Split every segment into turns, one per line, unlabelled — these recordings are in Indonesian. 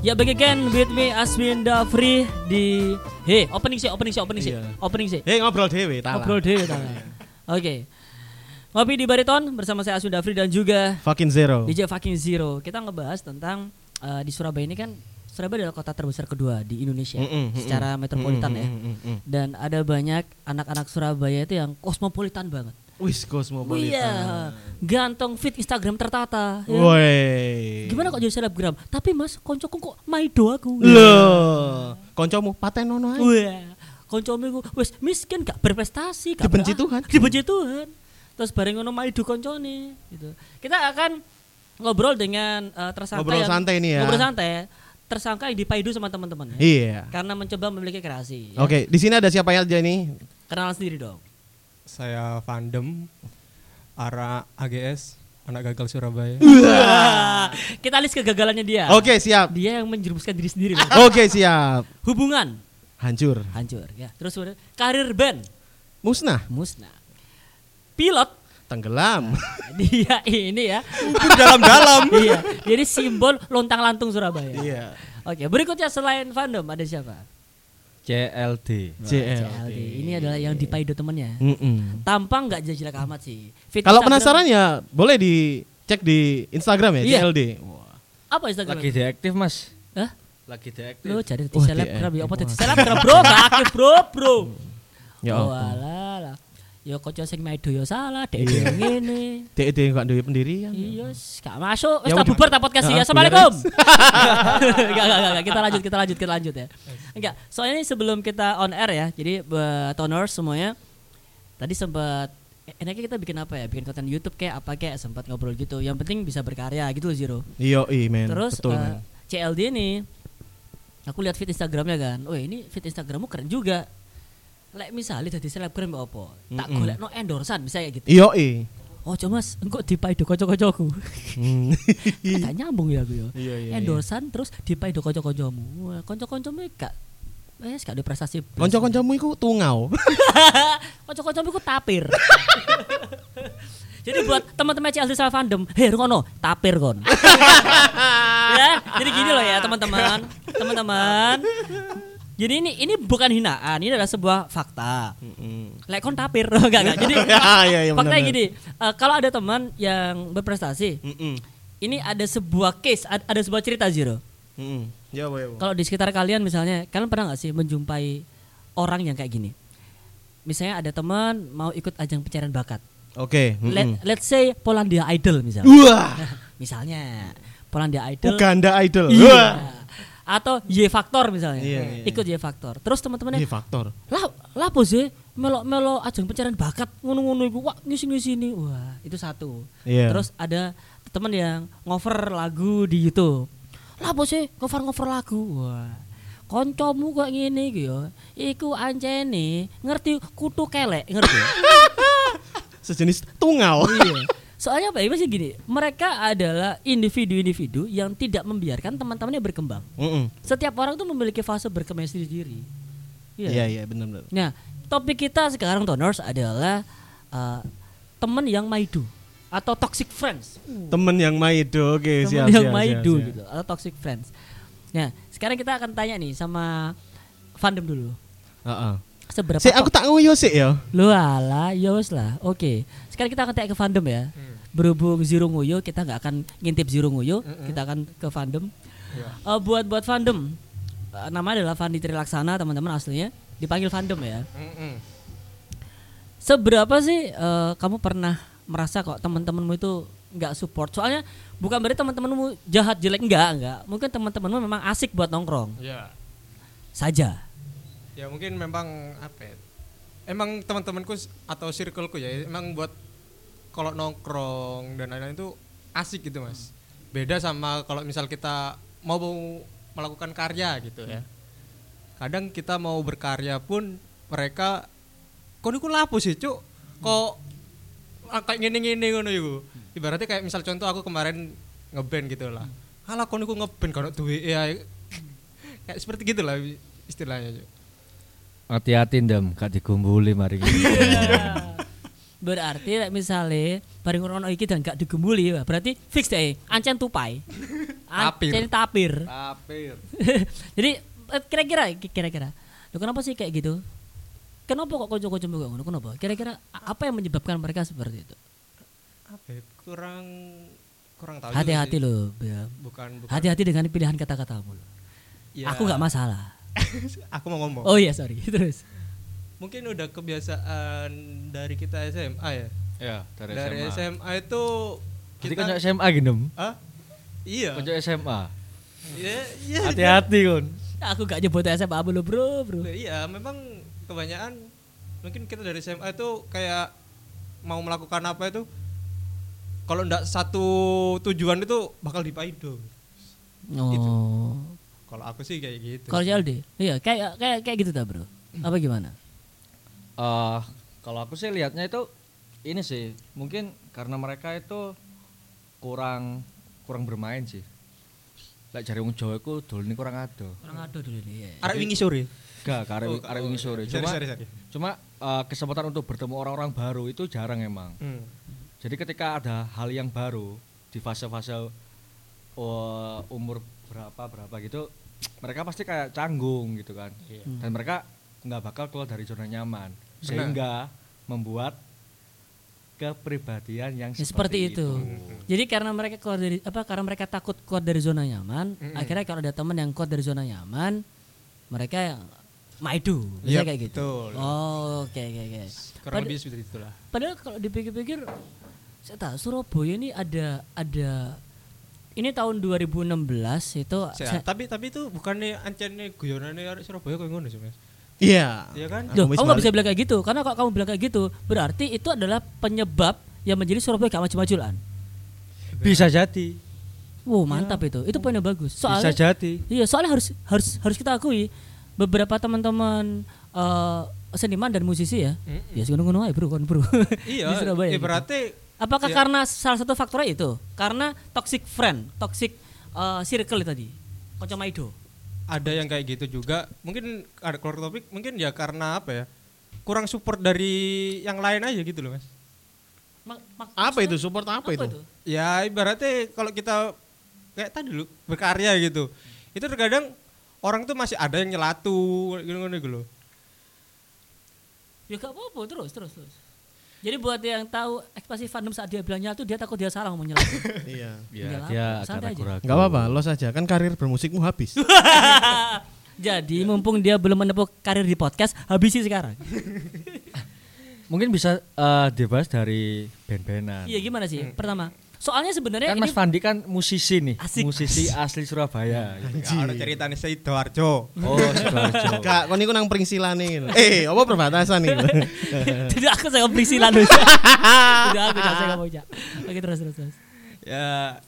Ya back again with me Aswin Dafri di Hey, opening sih, opening sih, opening sih.
Iya.
Opening sih.
Hei ngobrol dewe, talah.
Ngobrol deh tanya. Oke. Ngopi di Bariton bersama saya Aswin Dafri dan juga
Fucking zero.
DJ Fucking Zero. Kita ngebahas tentang eh, di Surabaya ini kan Surabaya adalah kota terbesar kedua di Indonesia
Mm-mm, mm-mm.
secara metropolitan ya.
Mm, mm, mm, mm.
Dan ada banyak anak-anak Surabaya itu yang kosmopolitan banget.
Wis cosmopolitan.
Iya, ganteng, fit, Instagram tertata. ya.
Woi.
Gimana kok jadi selebgram? Tapi mas, koncoku kok maido aku.
Loh, koncomu paten nono ae.
Wah, koncomu wis miskin gak berprestasi, gak
Dibenci Tuhan.
Dibenci Tuhan. Terus bareng ngono maido koncone gitu. Kita akan ngobrol dengan eh, tersangka
Ngobrol
yang
santai nih ya.
Ngobrol santai. Tersangka yang dipaidu sama teman-teman ya.
Iya.
Karena mencoba memiliki kreasi. ya.
Oke, di sini ada siapa aja nih?
Kenalan sendiri dong.
Saya Vandem, arah AGS, anak gagal Surabaya.
Kita list kegagalannya dia.
Oke, siap.
Dia yang menjerumuskan diri sendiri.
Oke, siap.
Hubungan
Hancur.
hancur ya. Terus karir band
Musnah.
musnah. Pilot
Tenggelam.
dia ini ya.
Dalam-dalam.
iya, jadi simbol lontang lantung Surabaya.
Iya.
Oke, berikutnya selain fandom ada siapa?
CLD.
JL.
CLD. Ini adalah yang dipaido temennya.
Mm-mm.
Tampang nggak jelek amat sih. Fit
Kalau
Instagram-
penasaran ya boleh dicek di Instagram ya,
Iya.
JLD.
apa Instagram?
Lagi deaktif mas.
Hah?
Lagi deaktif.
Lo cari di selebgram ya, apa di selebgram bro, gak aktif bro, bro.
Ya
oh, alah. Ya kocok sing maido ya salah, dek
Iya.
ngene.
Dek dek enggak duwe pendirian.
Iya, gak masuk. Wis
Ya
tak bubar tak podcast ya. Assalamualaikum. Enggak, enggak, enggak, kita lanjut, kita lanjut, kita lanjut ya. Enggak, soalnya ini sebelum kita on air ya. Jadi buat toners semuanya tadi sempat eh, enaknya kita bikin apa ya? Bikin konten YouTube kayak apa kayak sempat ngobrol gitu. Yang penting bisa berkarya gitu loh Zero.
Iya, iya, men.
Terus
Betul,
eh. CLD ini aku lihat feed Instagramnya kan. Oh ini feed Instagrammu keren juga. Lek misalnya jadi selebgram apa? Tak
Mm-mm.
golek no endorsean bisa kayak gitu.
Iya, iya.
Oh coba mas, engkau dipaido kocok-kocokku.
Hmm.
Gak nyambung ya aku ya.
Iya, iya.
Endorsean terus dipaido kocok-kocokmu. Wah, kocok-kocokmu gak Wes gak ada prestasi. blas.
Kanca-kancamu iku tungau.
Kocok-kocokmu iku tapir. jadi buat teman-teman CLC sama fandom, hei ngono, tapir kon. ya, jadi gini loh ya teman-teman, teman-teman. Jadi ini ini bukan hinaan, ini adalah sebuah fakta.
Mm-mm.
Lek kon tapir, enggak enggak. Jadi
Ya, iya,
faktanya
benar,
gini, eh, kalau ada teman yang berprestasi,
Mm-mm.
ini ada sebuah case, ad- ada sebuah cerita Zero.
Mm-mm. Ya, ya, ya.
Kalau di sekitar kalian misalnya, kalian pernah nggak sih menjumpai orang yang kayak gini? Misalnya ada teman mau ikut ajang pencarian bakat.
Oke. mm-mm.
Let, let's say Polandia Idol misalnya.
Wah,
misalnya Polandia Idol.
Uganda Idol.
Iya. Atau Y Factor misalnya.
Iya, iya,
Ikut Y Factor. Terus teman-temannya,
Ini faktor.
lah lah sih melo-melo ajang pencarian bakat ngono-ngono iku wah ngisi-ngisi Wah, itu satu.
Iya.
Terus ada teman yang ngover lagu di YouTube. Lah sih ngover-ngover lagu? Wah. Koncomu kok ngene iki ya. Iku ancene ngerti kutu kelek, ngerti?
Sejenis tungau.
iya. Soalnya apa ya masih gini, mereka adalah individu-individu yang tidak membiarkan teman-temannya berkembang.
Mm-mm.
Setiap orang tuh memiliki fase berkembang sendiri.
Iya, iya, benar benar.
Nah, topik kita sekarang Toners adalah uh, teman yang maidu atau toxic friends.
Temen yang maido, oke,
teman
siap,
yang
siap,
maidu
siap, siap.
gitu atau toxic friends. Nah, sekarang kita akan tanya nih sama fandom dulu.
Heeh.
Seberapa
Sik, aku tak ngoyo sik ya.
Lu ala, ya wes lah. Oke. Sekarang kita akan tanya ke fandom ya. Berhubung Zero Nguyo, kita nggak akan ngintip Zero Nguyo, kita akan ke fandom. Eh, buat buat fandom, eh, nama adalah Fandi Trilaksana teman-teman aslinya, dipanggil fandom ya. Seberapa sih eh, kamu pernah merasa kok teman-temanmu itu nggak support? Soalnya bukan berarti teman-temanmu jahat jelek enggak, enggak. Mungkin teman-temanmu memang asik buat nongkrong
Ya.
saja.
Ya mungkin memang apa ya? Emang teman-temanku atau circleku ya emang buat kalau nongkrong dan lain-lain itu asik gitu mas. Beda sama kalau misal kita mau melakukan karya gitu ya. Kadang kita mau berkarya pun mereka kok niku lapo sih cuk kok ah, kayak gini-gini ngono iku. Ibaratnya kayak misal contoh aku kemarin ngeband gitu lah. Alah kok niku ngeband kalau duwe ya kayak seperti gitulah istilahnya cuk.
Hati-hati ndem, gak digumbuli mari iki.
Berarti like, misalnya bareng orang iki dan gak digembuli ya, berarti fix deh, ancen tupai. Ah,
Tapir.
Jadi tapir. Jadi eh, kira-kira kira-kira. Loh, kenapa sih kayak gitu? Kenapa kok kocok-kocok juga ngono? Kenapa? Kira-kira apa yang menyebabkan mereka seperti itu?
apa ya, kurang kurang tahu
Hati-hati loh, Bel.
bukan bukan
Hati-hati dengan pilihan kata-katamu loh.
Ya,
Aku nggak masalah.
aku mau ngomong
Oh iya, sorry. Terus.
mungkin udah kebiasaan dari kita SMA ya
Ya, dari,
dari
SMA.
SMA itu
Jadi
kita
kan SMA gini.
ah iya
Konco SMA.
iya iya
Hati-hati kon.
Aku gak nyebut SMA lo bro, bro.
iya memang kebanyakan mungkin kita dari SMA itu kayak mau melakukan apa itu kalau ndak satu tujuan itu bakal dipaido
Oh.
Kalau aku sih kayak gitu
Kalau Jaldi, iya kayak kayak kayak gitu tak bro? Apa gimana?
Eh, kalau aku sih lihatnya itu ini sih, mungkin karena mereka itu kurang kurang bermain sih. Lek jare wong Jawa iku dolene kurang ado.
Orang ada dulu nih. Ya.
arek wingi sore
Gak, karek
Oh,
arek
oh,
wingi sore.
sorry,
Cuma
sorry, sorry.
cuma eh, kesempatan untuk bertemu orang-orang baru itu jarang emang.
Hmm.
Jadi ketika ada hal yang baru di fase-fase eh, umur berapa berapa gitu, mereka pasti kayak canggung gitu kan.
Iya.
Dan mereka nggak bakal keluar dari zona nyaman, sehingga membuat kepribadian yang
Ya, seperti itu.
Hmm.
Jadi karena mereka keluar dari apa? Karena mereka takut keluar dari zona nyaman.
Mm-mm.
Akhirnya kalau ada teman yang keluar dari zona nyaman, mereka maidu, bisa
Yap,
kayak gitu.
betul.
Oh, oke oke oke.
kurang
Pad-
lebih seperti itulah
Padahal kalau dipikir-pikir, saya tahu Surabaya ini ada ada ini tahun 2016 itu
Saya-
saya-
tapi tapi itu bukannya ancene guyonane arek Surabaya koyo ngono sih Mas
Iya.
Iya kan?
Loh, kamu nggak bisa bilang kayak gitu karena kalau kamu bilang kayak gitu berarti itu adalah penyebab yang menjadi Surabaya gak maju-majuan.
Bisa jadi,
Wow mantap itu, itu poinnya bagus.
bisa
Soalnya
jadi.
iya soalnya harus harus harus kita akui beberapa teman-teman eh, seniman dan musisi ya,
Mm-mm.
ya ngono-ngono aja bro kan bro.
Iya,
di Surabaya. gitu. Apakah
ya.
karena salah satu faktornya itu? Karena toxic friend, toxic eh, circle tadi, kocok maido.
ada yang kayak gitu juga. Mungkin ada keluar topik, mungkin ya karena apa ya? Kurang support dari yang lain aja gitu loh, Mas.
Mak- mak-
Apa itu support apa, itu?
Ya ibaratnya kalau kita kayak tadi lu berkarya gitu. Itu terkadang orang tuh masih ada yang nyelatu gitu gitu loh.
Ya gak apa-apa terus terus terus. Jadi buat yang tahu ekspresi fandom saat dia bilangnya tuh dia takut dia salah ngomongnya lagi.
Iya.
Ya,
Tinggal
dia
aja.
ragu-ragu.
Enggak apa-apa, los aja kan karir bermusikmu habis.
Jadi mumpung dia belum menempuh karir di podcast, habisi sekarang.
Mungkin bisa eh, dibahas dari band-bandan.
Iya gimana sih? Pertama, soalnya sebenarnya
Kan
ini
Mas Fandi kan musisi nih,
Asik.
musisi asli Surabaya. gitu.
Ya, ada ceritanya Sidoarjo.
Oh, Sidoarjo.
Kak, kon niku nang pringsilane. Eh, apa perbatasan nih?
tidak aku saya beri silan dulu. Tidak aku tidak saya nggak mau Cak. Oke terus terus terus.
ya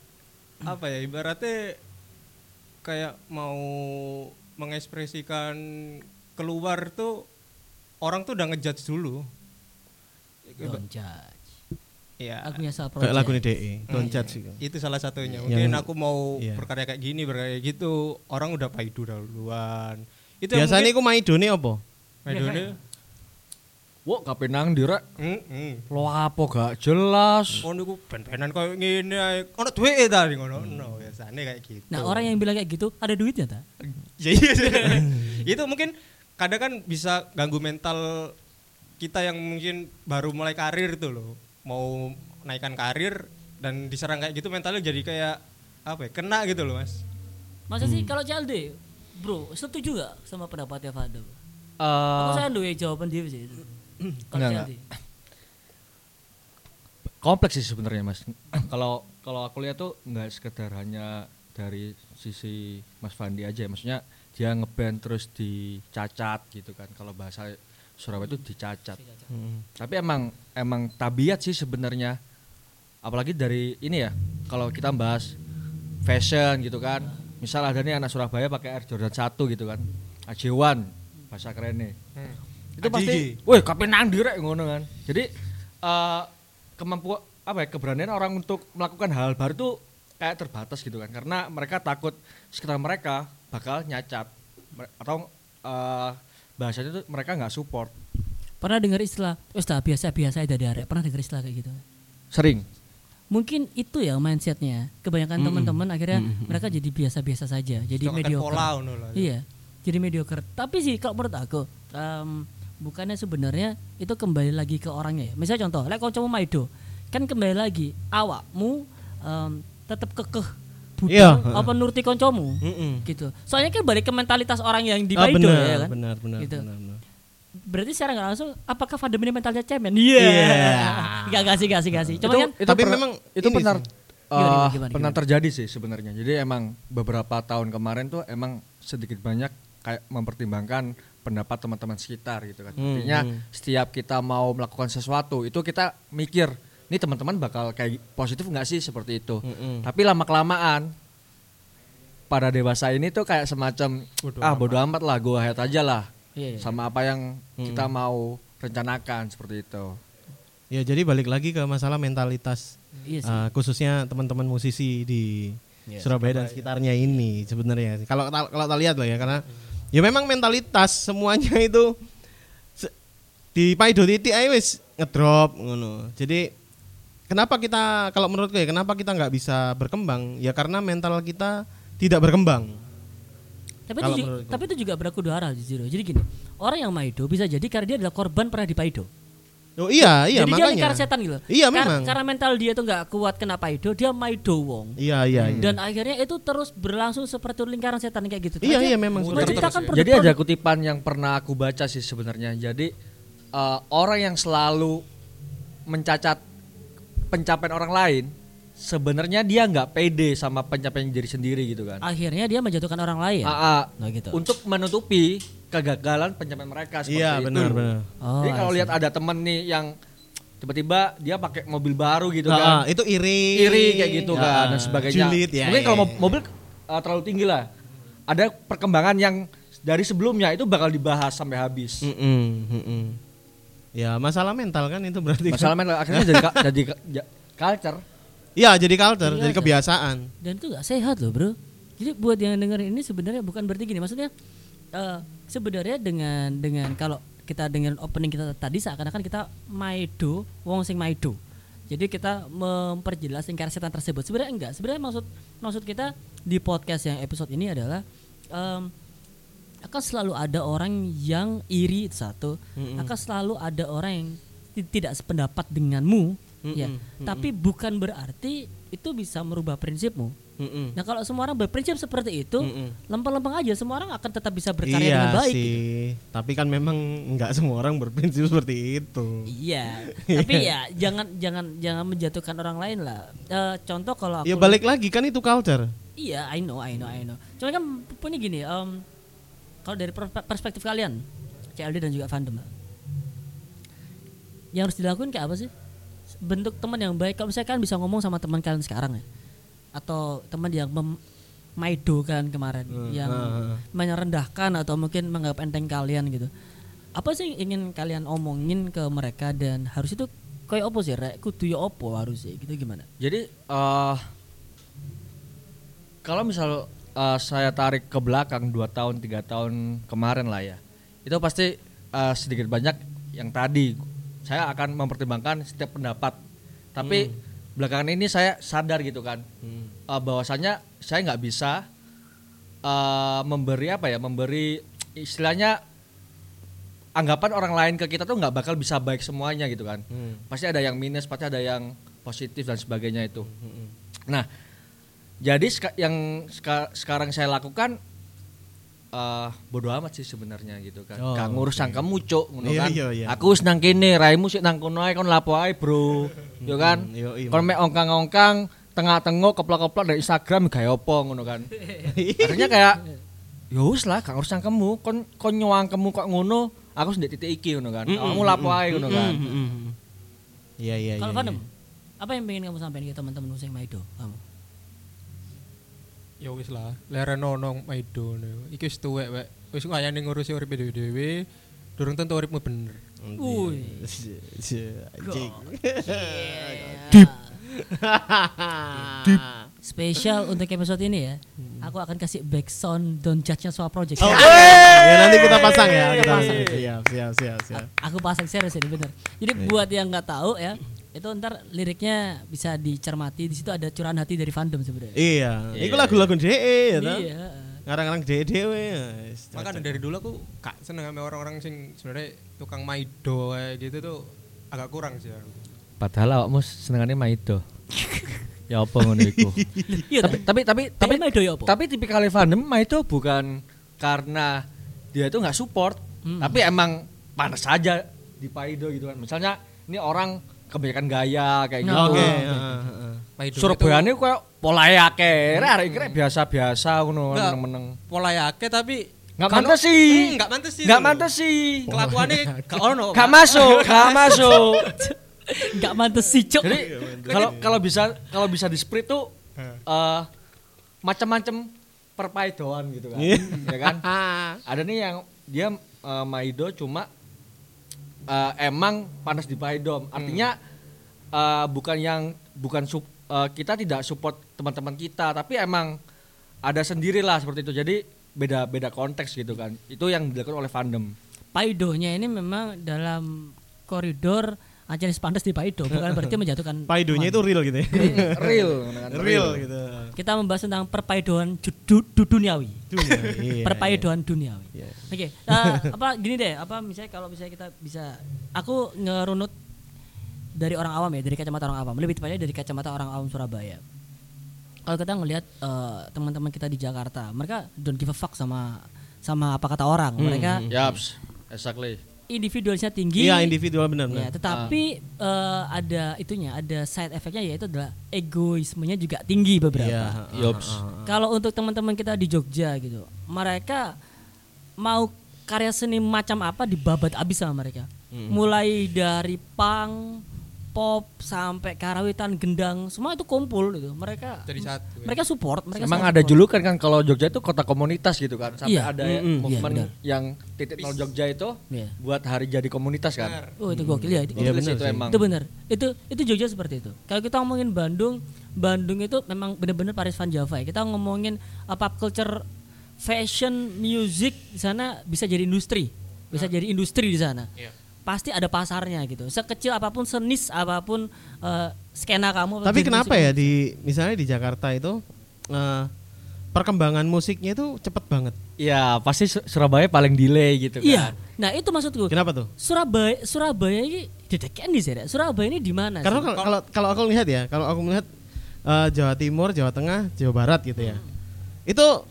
apa ya ibaratnya kayak mau mengekspresikan keluar tuh orang tuh udah ngejudge dulu.
Don't judge.
Ya.
Lagunya Sal
Kayak
Project.
lagu DE, don't
Hmm,
judge sih.
Itu salah satunya.
Yang-
Mungkin aku mau
iya.
berkarya kayak gini, berkarya kayak gitu, orang udah paidu duluan. Itu
Biasanya iku maidone apa?
Medone.
Wah, kape nang direk.
Heeh.
Lo apa gak jelas?
Oh niku ben-benan koyo ngene ae. Ono duwike ta ning ngono. No, biasane kayak gitu.
Nah orang yang bilang kayak gitu ada duitnya tak?
Ya iya sih. itu mungkin kadang kan bisa ganggu mental kita yang mungkin baru mulai karir tuh loh. Mau naikkan karir dan diserang kayak gitu mentalnya jadi kayak apa ya? Kena gitu loh, Mas.
Masa sih kalau CLD, bro, setuju gak sama pendapatnya Fadel? Aku
Eh,
saya duwe jawaban dia sih. Kalau
Enggak,
CLD.
kompleks sih sebenarnya mas kalau kalau aku lihat tuh nggak sekedar hanya dari sisi Mas Fandi aja maksudnya dia ngeband terus dicacat gitu kan kalau bahasa Surabaya itu dicacat. Tapi emang emang tabiat sih sebenarnya. Apalagi dari ini ya kalau kita bahas fashion gitu kan. Misal ada nih anak Surabaya pakai Air Jordan 1 gitu kan. AJ1 bahasa kerennya.
Hmm.
itu pasti woi kapan nang direk ngono kan. Jadi eh kemampuan apa ya keberanian orang untuk melakukan hal baru tuh kayak terbatas gitu kan. Karena mereka takut sekitar mereka bakal nyacat. Atau eh bahasanya tuh mereka nggak support
Pernah dengar istilah, wes dah biasa-biasa aja dari arek. Pernah dengar istilah kayak gitu?
sering
mungkin itu ya mindsetnya. Kebanyakan teman-teman akhirnya mereka jadi biasa-biasa saja, jadi
makan
mediocre.
pola.
Iya, jadi mediocre. Tapi sih kalau menurut aku, em, bukannya sebenarnya itu kembali lagi ke orangnya ya. Misalnya contoh, lek kancamu Maido, kan kembali lagi awakmu em, tetap kekeh budal
Iya,
apa nuruti kancamu
Mm-mm.
gitu. Soalnya kan balik ke mentalitas orang yang di
Ah,
Maido
benar,
ya kan.
benar, benar,
Gitu.
benar, benar.
Berarti secara nggak langsung apakah Van ini mentalnya cemen? Iya. Gak gak sih, gak sih, gak sih. Cuma kan
itu
Tapi
pernah-
memang
itu benar
sih.
eh,
Gimana, gimana,
pernah
gimana?
terjadi sih sebenarnya. Jadi emang beberapa tahun kemarin tuh emang sedikit banyak kayak mempertimbangkan pendapat teman-teman sekitar gitu kan.
Hmm,
Artinya
hmm.
setiap kita mau melakukan sesuatu itu kita mikir ini teman-teman bakal kayak positif nggak sih seperti itu.
Mm-mm.
Tapi lama kelamaan pada dewasa ini tuh kayak semacam
Bodo
ah bodo amat lah, go ahead aja lah
Iya, iya.
sama apa yang kita mau rencanakan seperti itu.
Ya jadi balik lagi ke masalah mentalitas
Iya sih.
eh, khususnya teman-teman musisi di Surabaya dan sekitarnya ini sebenarnya. Kalau kalau kita lihat loh ya karena ya memang mentalitas semuanya itu se- di Paido titik ae wis ngedrop ngono. Jadi kenapa kita kalau menurutku ya kenapa kita nggak bisa berkembang? Ya karena mental kita tidak berkembang.
Tapi
Kalau
itu, ju-
menurutku.
tapi itu juga berlaku dua arah jujur. Jadi gini, orang yang Maido bisa jadi karena dia adalah korban pernah di Paido.
Oh iya iya
jadi dia
makanya.
lingkar setan gitu.
Iya,
Kar-
memang.
Karena mental dia tuh nggak kuat kena Paido, dia Maido wong.
Iya iya iya.
Dan akhirnya itu terus berlangsung seperti lingkaran setan kayak gitu.
Iya, iya, memang
itu. Jadi-
Jadi ada kutipan yang pernah aku baca sih sebenarnya. Jadi eh, orang yang selalu mencacat pencapaian orang lain, sebenarnya dia nggak pede sama pencapaian diri sendiri gitu kan.
akhirnya dia menjatuhkan orang lain.
Ah, ah,
Nah gitu.
Untuk menutupi kegagalan pencapaian mereka seperti
Iya
itu.
benar benar.
Oh,
Jadi kalau lihat ada temen nih yang tiba-tiba dia pakai mobil baru gitu
Ah,
kan.
itu iri.
iri kayak gitu
Ah,
kan dan sebagainya.
Julid ya.
Mungkin
ya,
kalau
ya.
mo- mobil uh, terlalu tinggi lah. Ada perkembangan yang dari sebelumnya itu bakal dibahas sampai habis.
Mm-mm, mm-mm. Ya masalah mental kan itu berarti. kan.
Masalah mental akhirnya jadi ka- jadi culture.
Iya jadi culture,
Iya,
jadi
kan?
kebiasaan.
dan itu gak sehat loh bro jadi buat yang dengerin ini sebenarnya bukan berarti gini maksudnya eh, sebenarnya dengan dengan kalau kita dengan opening kita tadi seakan-akan kita maido wong sing maido jadi kita memperjelas lingkaran setan tersebut sebenarnya enggak sebenarnya maksud maksud kita di podcast yang episode ini adalah em, akan selalu ada orang yang iri itu satu akan selalu ada orang yang ti- tidak sependapat denganmu ya tapi bukan berarti itu bisa merubah prinsipmu
Mm-mm.
nah kalau semua orang berprinsip seperti itu lempeng-lempeng aja semua orang akan tetap bisa berkarya
Iya
dengan baik gitu.
sih, tapi kan memang nggak semua orang berprinsip seperti itu.
iya tapi ya jangan jangan jangan menjatuhkan orang lain lah Eh, contoh kalau aku
Ya balik lagi kan itu culture.
Iya, I know, I know, I know. Cuma kan punya gini, em, kalau dari perspe- perspektif kalian, CLD dan juga fandom, yang harus dilakukan kayak apa sih? Bentuk teman yang baik. Kalau misalnya kalian bisa ngomong sama teman kalian sekarang ya, atau teman yang mem maido kan kemarin, yang
ah, ah.
merendahkan atau mungkin menganggap enteng kalian gitu. Apa sih yang ingin kalian omongin ke mereka dan harus itu kayak apa sih? Rek, kudu ya opo harus sih, gitu gimana?
Jadi eh kalau misal eh, saya tarik ke belakang 2 tahun tiga tahun kemarin lah ya, itu pasti eh, sedikit banyak yang tadi. Saya akan mempertimbangkan setiap pendapat. Tapi belakangan ini saya sadar gitu kan, eh, bahwasanya saya nggak bisa eh, memberi apa ya, memberi istilahnya anggapan orang lain ke kita tuh nggak bakal bisa baik semuanya gitu kan. Pasti ada yang minus, pasti ada yang positif dan sebagainya itu. Nah, jadi seka- yang seka- sekarang saya lakukan eh bodo amat sih sebenarnya gitu kan.
Oh,
Gak ngurus sangkamu cuk ngono
Iya,
kan.
iya, iya.
Aku wis nang kene, raimu sik nang kono ae kon lapo ae, Bro. Yo kan.
Mm, yo, iya.
Kon mek ongkang-ongkang tengah-tengah keplok-keplok dari Instagram gawe apa ngono kan. Akhirnya kayak ya wis lah gak ngurus sangkamu, kon kon nyuangkemu kok ngono, aku sendiri titik iki ngono kan. Kamu lapo ae ngono kan.
Iya iya iya.
Kalau
iya.
Vanem, apa yang pengen kamu sampaikan ke teman-teman musik Maido? Kamu?
Ya wis lah, lereno nong maido. Iki wis tuwek wek. Wis ngayane ngurusi urip dhewe-dhewe. Durung tentu uripmu bener.
Wih.
Anjing.
Deep. Spesial untuk episode ini ya. Aku akan kasih back sound Don't Judge-nya Soal Project.
Oh, ya nanti kita pasang ya, kita
Pasang.
pasang. Siap, siap, siap, siap.
aku pasang serius ini bener. Jadi buat yang nggak tahu ya, itu ntar liriknya bisa dicermati di situ ada curahan hati dari fandom sebenarnya.
Iya,
Iya.
iku lagu-lagu DE ya toh.
Iya.
Ngarang-ngarang DE dhewe. ya,
Makanya dari dulu aku gak seneng sama orang-orang sing sebenarnya tukang maido kayak gitu tuh agak kurang sih aku.
Padahal awakmu senengane Maido. ya apa ngono iku.
Iya.
tapi tapi tapi
Tapi
tapi
Maido ya apa?
tapi tipikal fandom Maido bukan karena dia itu nggak support,
Hmm.
tapi emang panas saja di Paido gitu kan. Misalnya ini orang kebanyakan gaya kayak gitu.
Oh,
Oke, heeh, heeh.
Maido
Surabaya ini kayak polahe akeh, arek kira biasa-biasa ngono
Nggak.
meneng-meneng.
pola yake tapi
Nggak
kan-
mantes sih.
Hmm, Nggak mantes sih.
Nggak
dulu.
mantes sih.
Kelakuannya gak ono.
Gak
Pak.
masuk, gak masuk.
Nggak mantes sih, Cok.
Jadi kalau kalau bisa kalau bisa di split tuh eh macam-macam perpaidoan gitu kan.
Iya.
ya kan? Ada nih yang dia eh, Maido cuma eh, emang panas di Paido. Artinya eh, bukan yang bukan sup- eh, kita tidak support teman-teman kita, tapi emang ada sendirilah seperti itu. Jadi beda beda konteks gitu kan. Itu yang dilakukan oleh fandom.
Paidonya ini memang dalam koridor Ancanis pantas di Paido bukan berarti menjatuhkan
Paidonya itu real gitu ya.
real, kan?
real gitu.
kita membahas tentang perpaidoan du- du- duniawi
Dunia, iya,
perpaidoan duniawi
iya.
oke eh, apa gini deh apa misalnya kalau misalnya kita bisa aku ngerunut dari orang awam ya dari kacamata orang awam lebih tepatnya dari kacamata orang awam Surabaya kalau kita ngelihat eh, teman-teman kita di Jakarta mereka don't give a fuck sama sama apa kata orang mereka
Yaps, exactly.
Individualisnya tinggi
Iya, individual benar
Ya, tetapi eh, ada itunya, ada side efeknya yaitu adalah egoismenya juga tinggi beberapa.
Iya, heeh,
Yops.
heeh.
Kalau untuk teman-teman kita di Jogja gitu, mereka mau karya seni macam apa dibabat abis sama mereka. Mulai dari punk, pop sampai karawitan, gendang, semua itu kumpul gitu. Mereka
Jadi satu. ya.
mereka support, mereka
Emang ada julukan kan kalau Jogja itu kota komunitas gitu kan. Sampai
Iya.
ada
Mm-mm.
movement
Iya, benar.
yang titik nol Jogja itu
Iya.
buat hari jadi komunitas kan.
Oh itu gokil ya. Itu,
Iya,
Gokil sih
benar
itu
sih.
emang.
Itu benar. Itu itu Jogja seperti itu. Kalau kita ngomongin Bandung, Bandung itu memang benar-benar Paris Van Java ya. Kita ngomongin uh, pop culture, fashion, music di sana bisa jadi industri, bisa jadi industri di sana.
Iya.
Pasti ada pasarnya gitu. Sekecil apa pun, senis apa pun uh, skena kamu.
Tapi kenapa ya di misalnya di Jakarta itu eh, perkembangan musiknya itu cepet banget.
Iya, pasti Su- Surabaya paling delay gitu kan.
Iya. Nah itu maksudku.
Kenapa tuh?
Surabaya, Surabaya ini didekein di sini. Surabaya ini di mana?
Karena kalau kalau kalau aku lihat ya, kalau aku melihat eh, Jawa Timur, Jawa Tengah, Jawa Barat gitu ya. Itu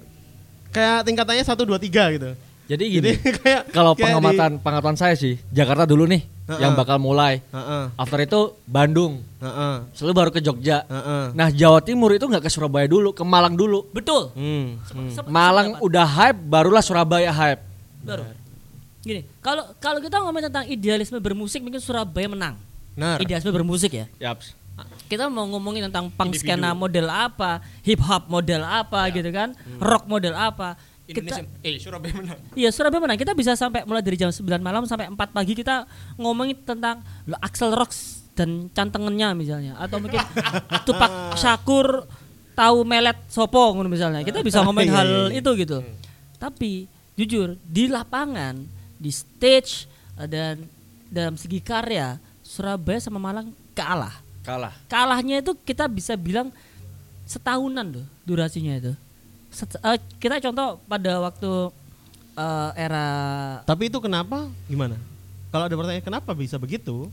kayak tingkatannya 1 2 3 gitu.
Jadi gini,
Jadi kayak
kalau
kayak
pengamatan pengamatan saya sih, Jakarta dulu nih
Heeh.
yang bakal mulai.
di heeh,
After itu Bandung,
heeh,
selalu baru ke Jogja.
heeh.
Nah, Jawa Timur itu nggak ke Surabaya dulu, ke Malang dulu.
betul.
Hmm, hmm.
Malang udah hype, barulah Surabaya hype.
baru. Gini, kalau kalau kita ngomongin tentang idealisme bermusik mungkin Surabaya menang.
Benar.
Idealisme bermusik ya.
Yaps.
Kita mau ngomongin tentang punk skena model apa, hip hop model apa gitu kan, rock model apa.
Indonesia
Kita
eh Surabaya menang.
Iya Surabaya menang. Kita bisa sampai mulai dari jam 9 malam sampai 4 pagi kita ngomongin tentang lo Axel Rocks dan cantengannya misalnya atau mungkin Tupak Syakur tahu melet sopo ngono misalnya. Kita bisa ngomongin
Iya,
hal
iya, iya.
itu gitu. Tapi jujur di lapangan, di stage eh, dan dalam segi karya Surabaya sama Malang kalah.
Kalah.
Kalahnya itu kita bisa bilang setahunan loh durasinya itu. Eh, kita contoh pada waktu eh, era
Tapi itu kenapa? Gimana? Kalau ada pertanyaan kenapa bisa begitu?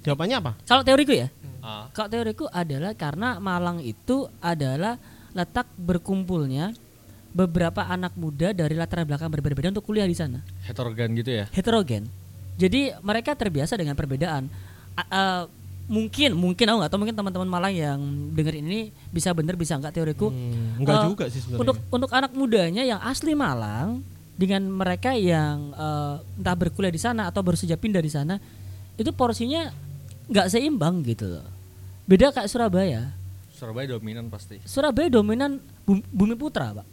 Jawabannya apa?
kalau teoriku ya,
Ah.
kalau teoriku adalah karena Malang itu adalah letak berkumpulnya beberapa anak muda dari latar belakang berbeda-beda untuk kuliah di sana.
Heterogen gitu ya.
heterogen. Jadi mereka terbiasa dengan perbedaan. A- eh, mungkin mungkin aku nggak tahu mungkin teman-teman Malang yang dengerin ini bisa bener bisa nggak teoriku.
Hmm, enggak
Eh,
juga sih sebenarnya.
Untuk untuk anak mudanya yang asli Malang dengan mereka yang eh, entah berkuliah di sana atau baru saja pindah di sana itu porsinya nggak seimbang gitu loh. Beda kayak Surabaya.
Surabaya dominan pasti.
Surabaya dominan bum- bumi putra, Pak.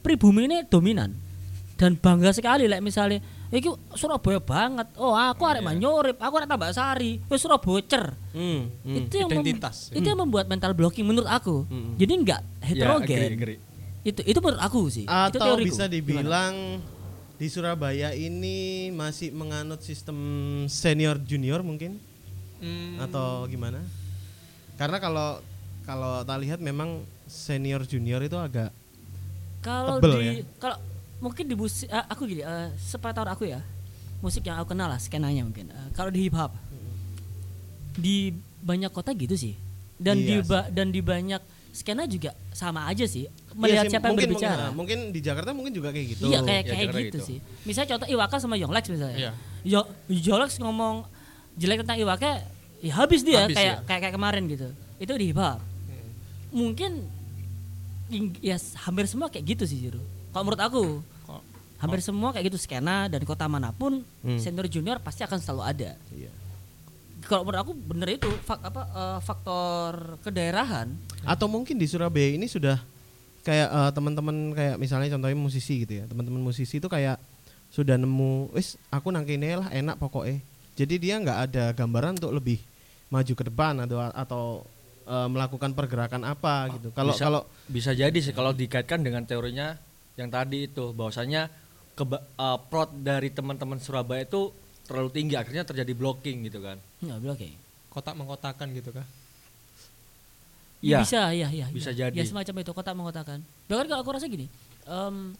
Pribumi ini dominan. Dan bangga sekali like misalnya iki Surabaya banget. Oh, aku arek Manyorip, aku arek Tambak Sari, wis Surabaya cer.
Hmm, hmm.
Itu yang mem-
Identitas.
itu yang membuat mental blocking menurut aku. Jadi enggak heterogen.
Ya, agree, agree.
Itu itu menurut aku sih. itu
Atau
teoriku.
bisa
Gimana?
dibilang di Surabaya ini masih menganut sistem senior junior mungkin?
Hmm,
atau gimana? Karena kalau kalau tak lihat memang senior junior itu agak
Kalau di
ya?
kalau mungkin di musik eh, aku gini, eh, sepengetahuan aku ya, musik yang aku kenal lah skenanya mungkin. Eh, kalau di hip hop di banyak kota gitu sih. Dan di
Iya
ba- dan di banyak skena juga sama aja sih. Melihat
Iya sih,
siapa yang
mungkin,
berbicara.
Mungkin, mungkin di Jakarta mungkin juga kayak gitu.
Iya kayak
Ya,
kayak gitu,
gitu.
sih. Misalnya contoh Iwaka sama Yonglex misalnya.
Iya.
Yo Yonglex ngomong jelek tentang Iwaka, ya habis dia
Habis,
kayak,
ya.
kayak kayak kemarin gitu. Itu di hip hop.
Hmm.
Mungkin ya hampir semua kayak gitu sih Jiru. Kalau menurut aku, Hampir semua kayak gitu skena dan kota mana pun
Hmm.
senior junior pasti akan selalu ada.
Iya.
Kalau menurut aku bener itu fak, apa eh, faktor kedaerahan.
Atau mungkin di Surabaya ini sudah kayak eh, teman-teman kayak misalnya contohnya musisi gitu ya. Teman-teman musisi itu kayak sudah nemu, wis aku nang kene lah enak pokoknya. Jadi dia nggak ada gambaran untuk lebih maju ke depan atau atau eh, melakukan pergerakan apa gitu. Kalau
Bisa.
kalau
Bisa jadi sih kalau dikaitkan dengan teorinya yang tadi itu bahwasanya keba- eh, prot dari teman-teman Surabaya itu terlalu tinggi akhirnya terjadi blocking gitu kan.
Nggak bilang kayak.
kotak mengkotakan gitu kah?
Ya,
Iya.
bisa, ya, ya.
Bisa
ya.
jadi.
Ya semacam itu kota mengkotakan. Bahkan kalau aku rasa gini, em,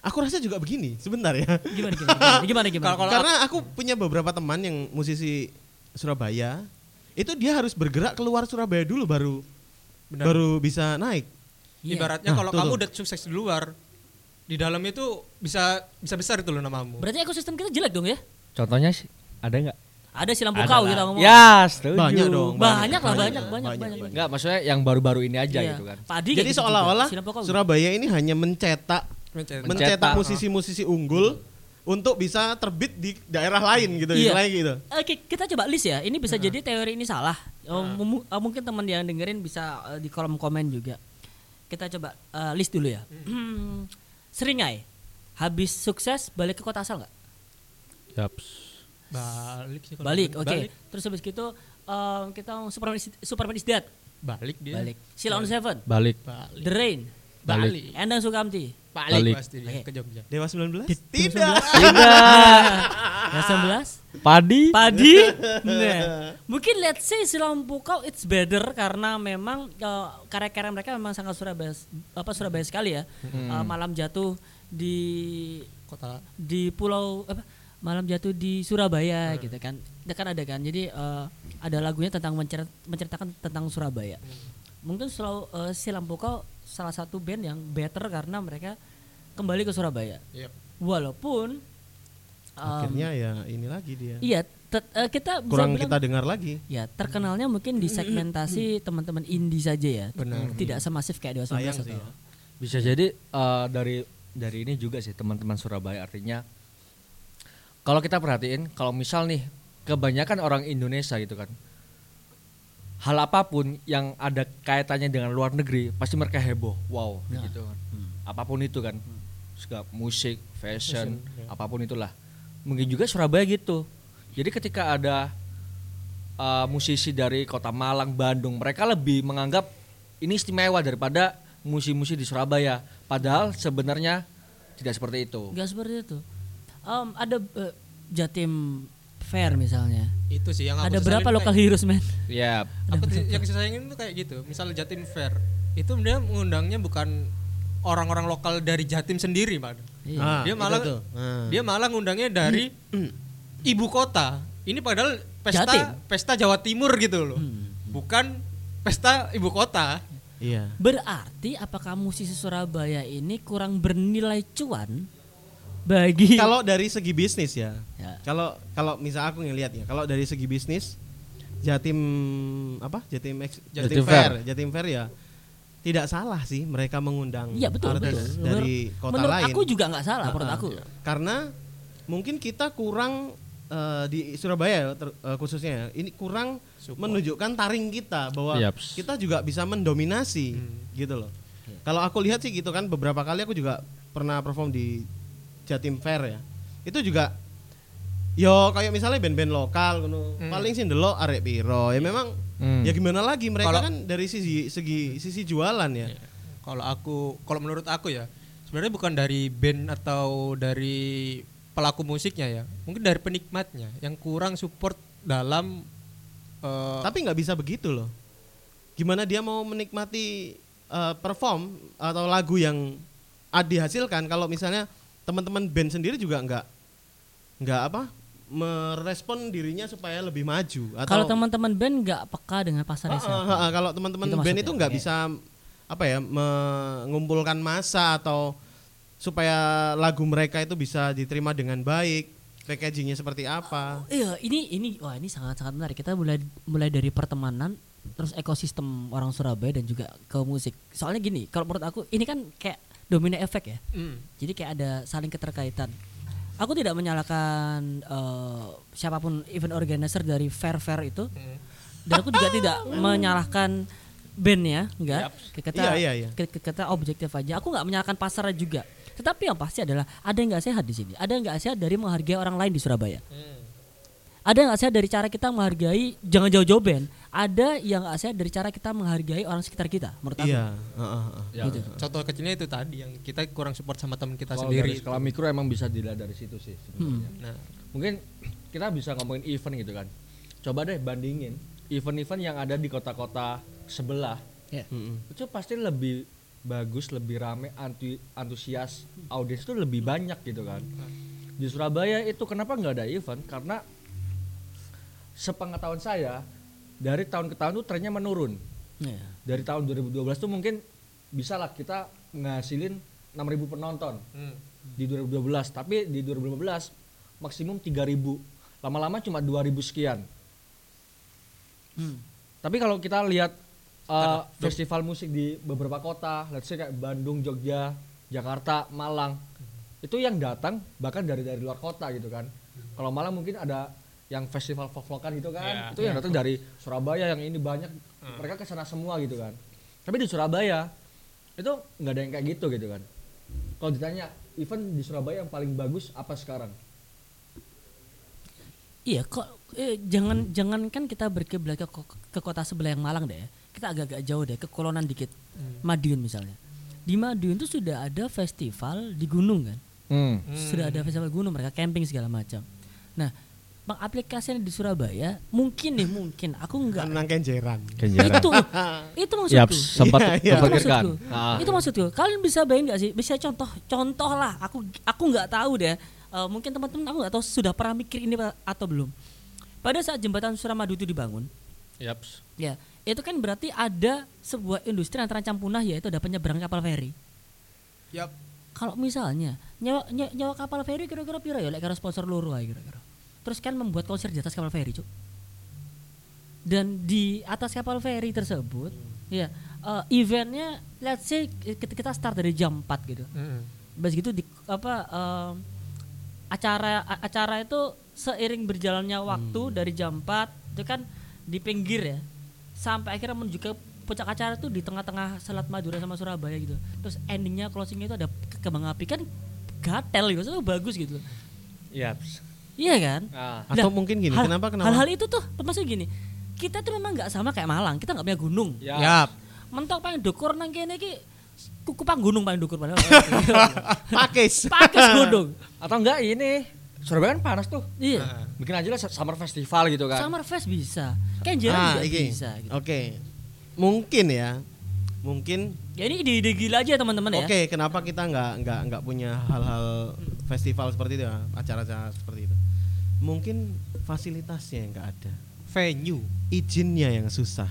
aku rasa juga begini, sebentar ya.
gimana gimana gimana gimana.
Kalau-
Karena aku punya beberapa teman yang musisi Surabaya, itu dia harus bergerak keluar Surabaya dulu baru
Benar.
baru bisa naik.
Iya.
Ibaratnya
Nah,
kalau
tuh,
kamu
tuh.
udah sukses di luar, di dalam itu bisa bisa besar itu loh namamu.
Berarti ekosistem kita jelek dong ya?
Contohnya sih ada nggak?
Ada si lampu
Ada
kau
lah.
kita ngomong.
Ya, setuju.
Banyak dong.
Banyak lah, banyak,
Banyak,
banyak,
banyak,
banyak.
banyak.
Enggak, maksudnya yang baru-baru ini aja
Iya.
gitu kan.
Padi
Jadi
gitu
seolah-olah. Surabaya ini hanya mencetak
Mencet.
Men-
mencetak
Mencetak.
musisi-musisi unggul untuk bisa terbit di daerah lain gitu,
Iya.
istilahnya gitu.
Oke, kita coba list ya. Ini bisa jadi teori ini salah. Mu- uh, mungkin teman yang dengerin bisa uh, di kolom komen juga. Kita coba uh, list dulu ya. Hmm. Seringai. Habis sukses balik ke kota asal nggak?
Balik sih kalau
Balik, oke.
Balik.
Terus habis gitu um, kita Superman is, Superman is Dead.
Balik dia.
Balik. Sheila on Seven.
Balik.
Balik.
The Rain.
Balik.
Endang Sukamti.
Balik,
Balik.
pasti dia ke Jogja.
Dewa 19?
Di-
Tidak.
Yang 11
Padi.
Padi. Nah, mungkin let's say Silam Pukau it's better karena memang uh, karya-karya mereka memang sangat Surabaya apa Surabaya sekali ya. Uh, malam jatuh di
Kota
di pulau apa malam jatuh di Surabaya gitu kan. Itu kan ada kan. Jadi uh, ada lagunya tentang mencer- menceritakan tentang Surabaya. Mungkin selalu uh, Silam Pukau salah satu band yang better karena mereka kembali ke Surabaya.
Yep.
Walaupun um,
Akhirnya ya ini lagi dia.
Iya, tet- eh, kita bisa
Kurang
bilang-
kita dengar lagi.
Ya, terkenalnya mungkin di segmentasi teman-teman indie saja ya.
Benar.
Tidak semasif kayak Dewa 19
Sayang sih ya.
Bisa jadi eh, dari dari ini juga sih teman-teman Surabaya artinya kalau kita perhatiin kalau misal nih kebanyakan orang Indonesia gitu kan hal apa pun yang ada kaitannya dengan luar negeri pasti mereka heboh wow
Ya.
gitu kan
Hmm.
apa pun itu kan segala musik fashion
Fashion, ya.
apa pun itulah mungkin juga Surabaya gitu jadi ketika ada uh, musisi dari kota Malang Bandung mereka lebih menganggap ini istimewa daripada musisi-musisi di Surabaya padahal sebenarnya tidak seperti itu
Enggak seperti itu. Em, ada eh, Jatim Fair misalnya.
itu sih yang aku
Ada berapa
kayak-
lokal heroes men?
ya
Aku tuh- yang saya sayangin tuh kayak gitu. Misalnya Jatim Fair, itu dia mengundangnya bukan orang-orang lokal dari Jatim sendiri, Pak.
Iya.
Ah,
dia
itu
malah
tuh. Ah.
dia malah ngundangnya dari ibu kota. Ini padahal pesta
Jatim.
pesta Jawa Timur gitu loh.
Hmm.
Bukan pesta ibu kota.
Iya.
Berarti apakah musisi Surabaya ini kurang bernilai cuan bagi
Kalau dari segi bisnis ya.
Ya.
Kalau kalau misal aku ngelihat ya, kalau dari segi bisnis Jatim apa? Jatim Jatim,
Jatim
Fair,
Fair.
Jatim Fair ya. Tidak salah sih mereka mengundang
Iya betul
artis
betul.
dari
Menurut-
kota
menurut
lain.
aku juga nggak salah menurut aku.
Karena mungkin kita kurang eh, di Surabaya ter- eh, khususnya ya, ini kurang
Support.
menunjukkan taring kita bahwa
Yaps.
kita juga bisa mendominasi
Hmm.
gitu loh. Kalau aku lihat sih gitu kan beberapa kali aku juga pernah perform di Jatim Fair ya. Itu juga yo kayak misalnya band-band lokal ngono.
Hmm.
Paling sih ndelok arek piro. Ya memang
Hmm.
ya gimana lagi mereka
Kalau-
kan dari sisi segi sisi jualan ya.
Iya. Kalau aku kalau menurut aku ya, sebenarnya bukan dari band atau dari pelaku musiknya ya. Mungkin dari penikmatnya yang kurang support dalam eh,
Tapi nggak bisa begitu loh. Gimana dia mau menikmati eh, perform atau lagu yang dihasilkan kalau misalnya teman-teman band sendiri juga nggak nggak apa merespon dirinya supaya lebih maju atau
Kalau teman-teman band nggak peka dengan pasar
Ah, ah, ah, kalau teman-teman
Itu
band
maksudnya,
itu nggak
oke.
bisa apa ya mengumpulkan masa atau supaya lagu mereka itu bisa diterima dengan baik packagingnya seperti apa
Iya, ini ini wah ini sangat-sangat menarik. Kita mulai mulai dari pertemanan terus ekosistem orang Surabaya dan juga ke musik. Soalnya gini, kalau menurut aku ini kan kayak domino efek ya.
mm,
Jadi kayak ada saling keterkaitan. Aku tidak menyalahkan eh, siapa pun event organizer dari fair fair itu. Dan aku juga tidak menyalahkan band ya, enggak. Kita
Iya, iya, iya.
kita- kita objektif aja. Aku nggak menyalahkan pasarnya juga. Tetapi yang pasti adalah ada yang nggak sehat di sini. Ada yang nggak sehat dari menghargai orang lain di Surabaya. Ada yang nggak sehat dari cara kita menghargai jangan jauh-jauh band. Ada yang nggak sehat dari cara kita menghargai orang sekitar kita. Menurut aku.
iya.
Ya,
Gitu.
contoh kecilnya itu tadi yang kita kurang support sama teman kita
Kalau
sendiri
skala mikro emang bisa dilihat dari situ sih sebenarnya.
nah
Mungkin kita bisa ngomongin event gitu kan. Coba deh bandingin event-event yang ada di kota-kota sebelah.
Ya.
Mm-mm.
Itu pasti lebih bagus, lebih rame, anti, antusias, audiens itu lebih banyak gitu kan. Di Surabaya itu kenapa nggak ada event? Karena sepengetahuan saya dari tahun ke tahun tuh trennya menurun.
Ya.
Dari tahun 2012 tuh mungkin bisa lah kita ngasilin 6.000 penonton
mm,
di 2012 tapi di 2015 maksimum 3000 lama-lama cuma 2000 sekian
Hmm.
tapi kalau kita lihat uh, festival musik di beberapa kota let's say kayak Bandung Jogja Jakarta Malang itu yang datang bahkan dari dari luar kota gitu kan kalau Malang mungkin ada yang festival folk-folkan gitu kan
Iya.
itu yang datang dari Surabaya yang ini banyak mereka ke sana semua gitu kan tapi di Surabaya itu nggak ada yang kayak gitu gitu kan kalau ditanya event di Surabaya yang paling bagus apa sekarang
Iya, kok eh, jangan jangan kan kita berkiblat ke, ke kota sebelah yang Malang deh. ya. Kita agak-agak jauh deh ke Kolonan dikit. Madiun misalnya. Di Madiun itu sudah ada festival di gunung kan.
hmm.
Sudah ada festival gunung mereka camping segala macam. Nah, pengaplikasian di Surabaya mungkin nih mungkin aku enggak
Nang kenjeran
itu itu maksudku.
Yaps, sempat
Iya, iya.
Itu maksudku.
Ah.
Itu maksudku. Kalian bisa bayangin gak sih? Bisa contoh contoh lah. Aku aku nggak tahu deh. Eh, mungkin teman-teman aku nggak tahu sudah pernah mikir ini atau belum. Pada saat jembatan Suramadu itu dibangun,
Yaps.
ya itu kan berarti ada sebuah industri yang terancam punah yaitu ada penyeberangan kapal feri.
Yap.
Kalau misalnya nyawa, nyawa, nyawa kapal feri kira-kira pira ya? Lek karo sponsor loro kira-kira. Terus kan membuat konser di atas kapal feri, Cuk. Dan di atas kapal feri tersebut, ya eh, eventnya let's say kita start dari jam 4 gitu.
Mm.
Bas gitu di apa eh, acara acara itu seiring berjalannya waktu dari jam 4 itu kan di pinggir ya. Sampai akhirnya menuju ke puncak acara itu di tengah-tengah Selat Madura sama Surabaya gitu. Terus endingnya closingnya itu ada ke- kembang api kan gatel gitu, itu bagus gitu.
Yaps.
Iya kan?
Ah.
atau mungkin gini
hal-
kenapa kenapa
Hal-hal itu tuh termasuk gini. Kita tuh memang nggak sama kayak Malang. Kita nggak punya gunung.
Ya.
Yap.
Mentok paling dukur nang kene iki kuku pang gunung paling dukur padahal.
pakis
Pakis gunung.
Atau enggak ini Surabaya kan panas tuh.
Iya.
Bikin aja lah summer festival gitu kan.
Summer Fest bisa. Kenjeran
ah,
juga
iki.
bisa gitu.
oke mungkin ya mungkin
Ya ini ide-ide gila aja teman-teman ya.
Oke, kenapa kita nggak nggak nggak punya hal-hal festival seperti itu, ya, acara-acara seperti itu? Mungkin fasilitasnya yang nggak ada,
Venue.
izinnya yang susah.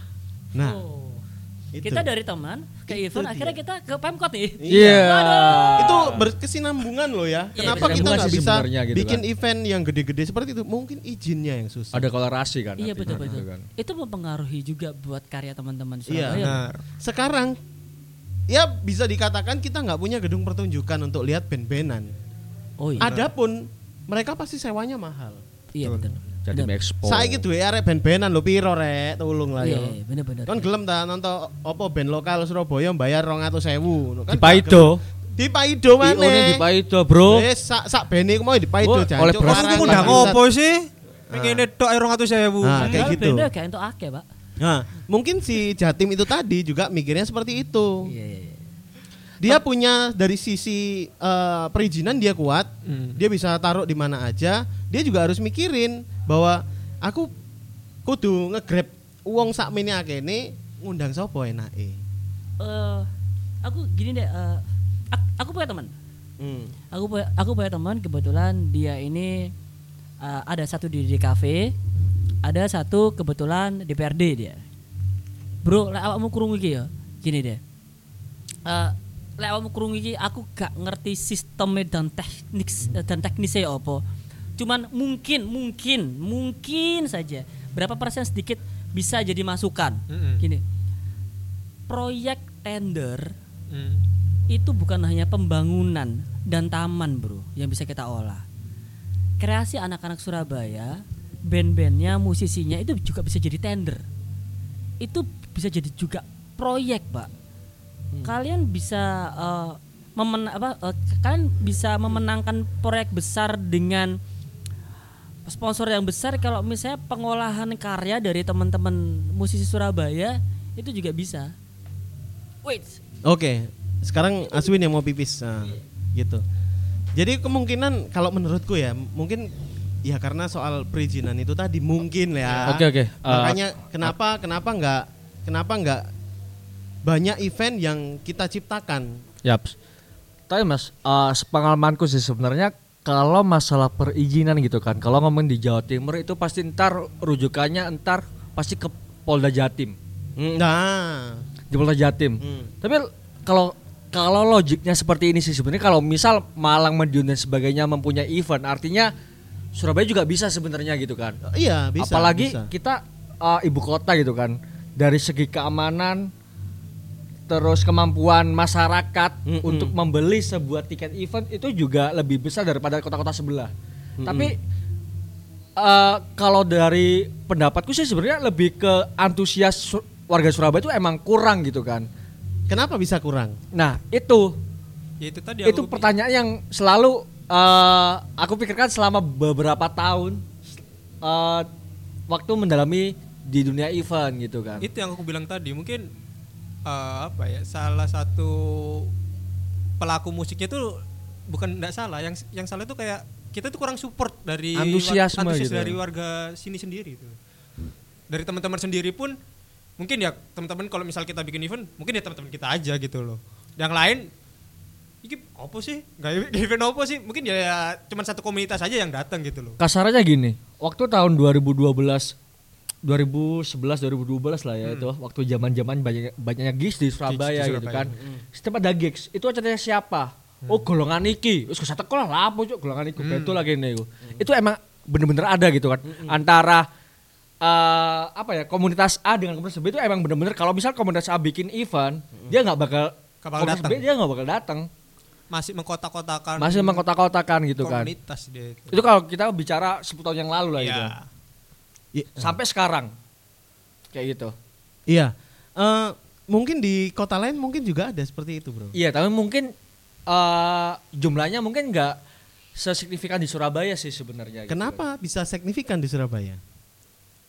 Nah,
Oh.
itu.
Kita dari teman ke
Itu
event
dia.
akhirnya kita ke Pemkot nih.
Iya.
itu berkesinambungan loh ya.
Iya,
Kenapa kita nggak bisa
gitu
bikin
kan.
event yang gede-gede seperti itu? Mungkin izinnya yang susah.
Ada kolerasi kan.
Iya
nanti
betul
gitu
betul.
kan.
Itu mempengaruhi juga buat karya teman-teman
Iya.
Benar.
Sekarang ya bisa dikatakan kita nggak punya gedung pertunjukan untuk lihat band-bandan.
Oh iya.
Adapun mereka pasti sewanya mahal.
Iya betul.
Jadi
Bener.
expo.
Saiki duwe arek band-bandan lho piro rek, tulung lah
Iya,
yo.
iya, bener-bener.
Kon gelem ta nonton apa band lokal Surabaya bayar 200.000 kan
Di Paido.
Di Paido
IO-nya
mana?
di Paido, Bro.
Wis sak sak bene ku mau di Paido
Oh,
jancuk.
oleh
Maksudku
lah,
udah ngopo sih? Pengen tok ae 200.000.
Nah, kayak gitu.
Beda kayak untuk akeh, Pak.
Nah, mungkin si Jatim itu tadi juga mikirnya seperti itu.
Iya, iya, iya.
Dia punya dari sisi eh, perizinan dia kuat,
Hmm.
dia bisa taruh di mana aja. Dia juga harus mikirin bahwa aku kudu ngegrab uang sak mini akene ngundang sapa enake.
Eh, aku gini deh. eh, ak- aku punya teman.
Hmm.
Aku punya, aku punya teman kebetulan dia ini eh, ada satu di DKV, ada satu kebetulan DPRD dia. Bro, lek awakmu kurung iki ya. Gini deh. Eh, lek awakmu kurung iki aku gak ngerti sistemnya dan teknik dan teknisnya ya apa. Cuman mungkin mungkin mungkin saja berapa persen sedikit bisa jadi masukan.
Mm-mm.
Gini. Proyek tender
Hmm.
itu bukan hanya pembangunan dan taman bro yang bisa kita olah kreasi anak-anak Surabaya band-bandnya musisinya itu juga bisa jadi tender itu bisa jadi juga proyek pak kalian bisa eh, memen apa eh, kalian bisa memenangkan proyek besar dengan sponsor yang besar kalau misalnya pengolahan karya dari teman-teman musisi Surabaya itu juga bisa wait
Oke, sekarang Aswin yang mau pipis, nah, gitu. Jadi kemungkinan kalau menurutku ya, mungkin ya karena soal perizinan itu tadi mungkin ya.
Oke, oke.
Makanya kenapa kenapa nggak kenapa nggak banyak event yang kita ciptakan?
Yaps. Tapi mas, eh, sepengalamanku sih sebenarnya kalau masalah perizinan gitu kan, kalau ngomong di Jawa Timur itu pasti ntar rujukannya ntar pasti ke Polda Jatim,
Nah,
di Polda Jatim.
Hmm.
Tapi kalau kalau logiknya seperti ini sih sebenarnya kalau misal Malang, Madiun dan sebagainya mempunyai event, artinya Surabaya juga bisa sebenarnya gitu kan.
iya bisa.
Apalagi
bisa.
kita uh, ibu kota gitu kan. Dari segi keamanan terus kemampuan masyarakat
Mm-mm.
untuk membeli sebuah tiket event itu juga lebih besar daripada kota-kota sebelah. Tapi uh, kalau dari pendapatku sih sebenarnya lebih ke antusias warga Surabaya itu emang kurang gitu kan.
Kenapa bisa kurang?
Nah, itu
Ya itu tadi
itu pertanyaan yang selalu eh, aku pikirkan selama beberapa tahun eh, waktu mendalami di dunia event gitu kan.
itu yang aku bilang tadi mungkin eh, apa ya salah satu pelaku musiknya tuh bukan tidak salah. Yang yang salah itu kayak kita tuh kurang support dari
Antusiasme
antusias
gitu.
dari warga sini sendiri itu dari teman-teman sendiri pun mungkin ya teman-teman kalau misal kita bikin event mungkin ya teman-teman kita aja gitu loh. Yang lain ini apa sih? Nggak event apa sih? Mungkin ya, ya cuman satu komunitas aja yang datang gitu loh.
Kasarannya gini, waktu tahun 2012 2011 2012 lah ya itu waktu zaman-zaman banyak banyaknya gigs di Surabaya,
Gigs di
gitu
Surabaya.
kan. Setiap ada gigs, itu acaranya siapa? Oh, golongan iki. Wis kesate kok lah apa cuk golongan iku betul lagi nih. Itu emang bener-bener ada gitu kan. Antara eh, apa ya komunitas A dengan komunitas B itu emang bener-bener kalau misal komunitas A bikin event, dia nggak bakal
bakal
komunitas
datang.
B dia nggak bakal datang.
masih mengkotak-kotakan
Masih mengkotak-kotakan gitu kan.
komunitas dia itu.
Itu kalau kita bicara 10 tahun yang lalu lah
Iya.
gitu.
I-
Sampai sekarang. Kayak gitu.
Iya. Eh, mungkin di kota lain mungkin juga ada seperti itu, Bro.
Iya, tapi mungkin eh jumlahnya mungkin nggak sesignifikan di Surabaya sih sebenarnya. gitu.
Kenapa bisa signifikan di Surabaya?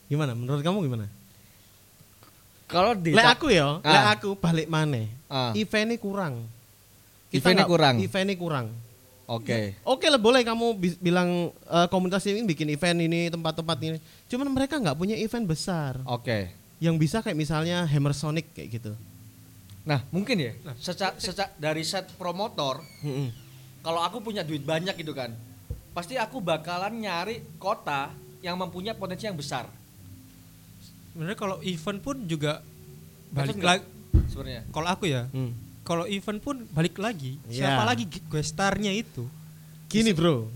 Gimana? Menurut kamu gimana?
Kalau di
Lek aku ya,
Ah.
lek aku balik maneh.
Ah.
Eventnya kurang.
Eventnya
nggak-
kurang.
Eventnya kurang.
Oke.
Oke lah boleh kamu bilang eh, komunitas ini bikin event ini tempat-tempat ini. Cuman mereka nggak punya event besar
Oke.
yang bisa kayak misalnya Hammer Sonic kayak gitu.
Nah, mungkin ya. Seca, seca- dari set promotor,
Mm-mm.
kalau aku punya duit banyak gitu kan. Pasti aku bakalan nyari kota yang mempunyai potensi yang besar.
Sebenarnya kalau event pun juga balik lagi.
Sebenarnya.
Kalau aku ya,
Hmm.
Kalau event pun balik lagi.
Iya.
Siapa lagi guest star-nya itu?
Gini bro,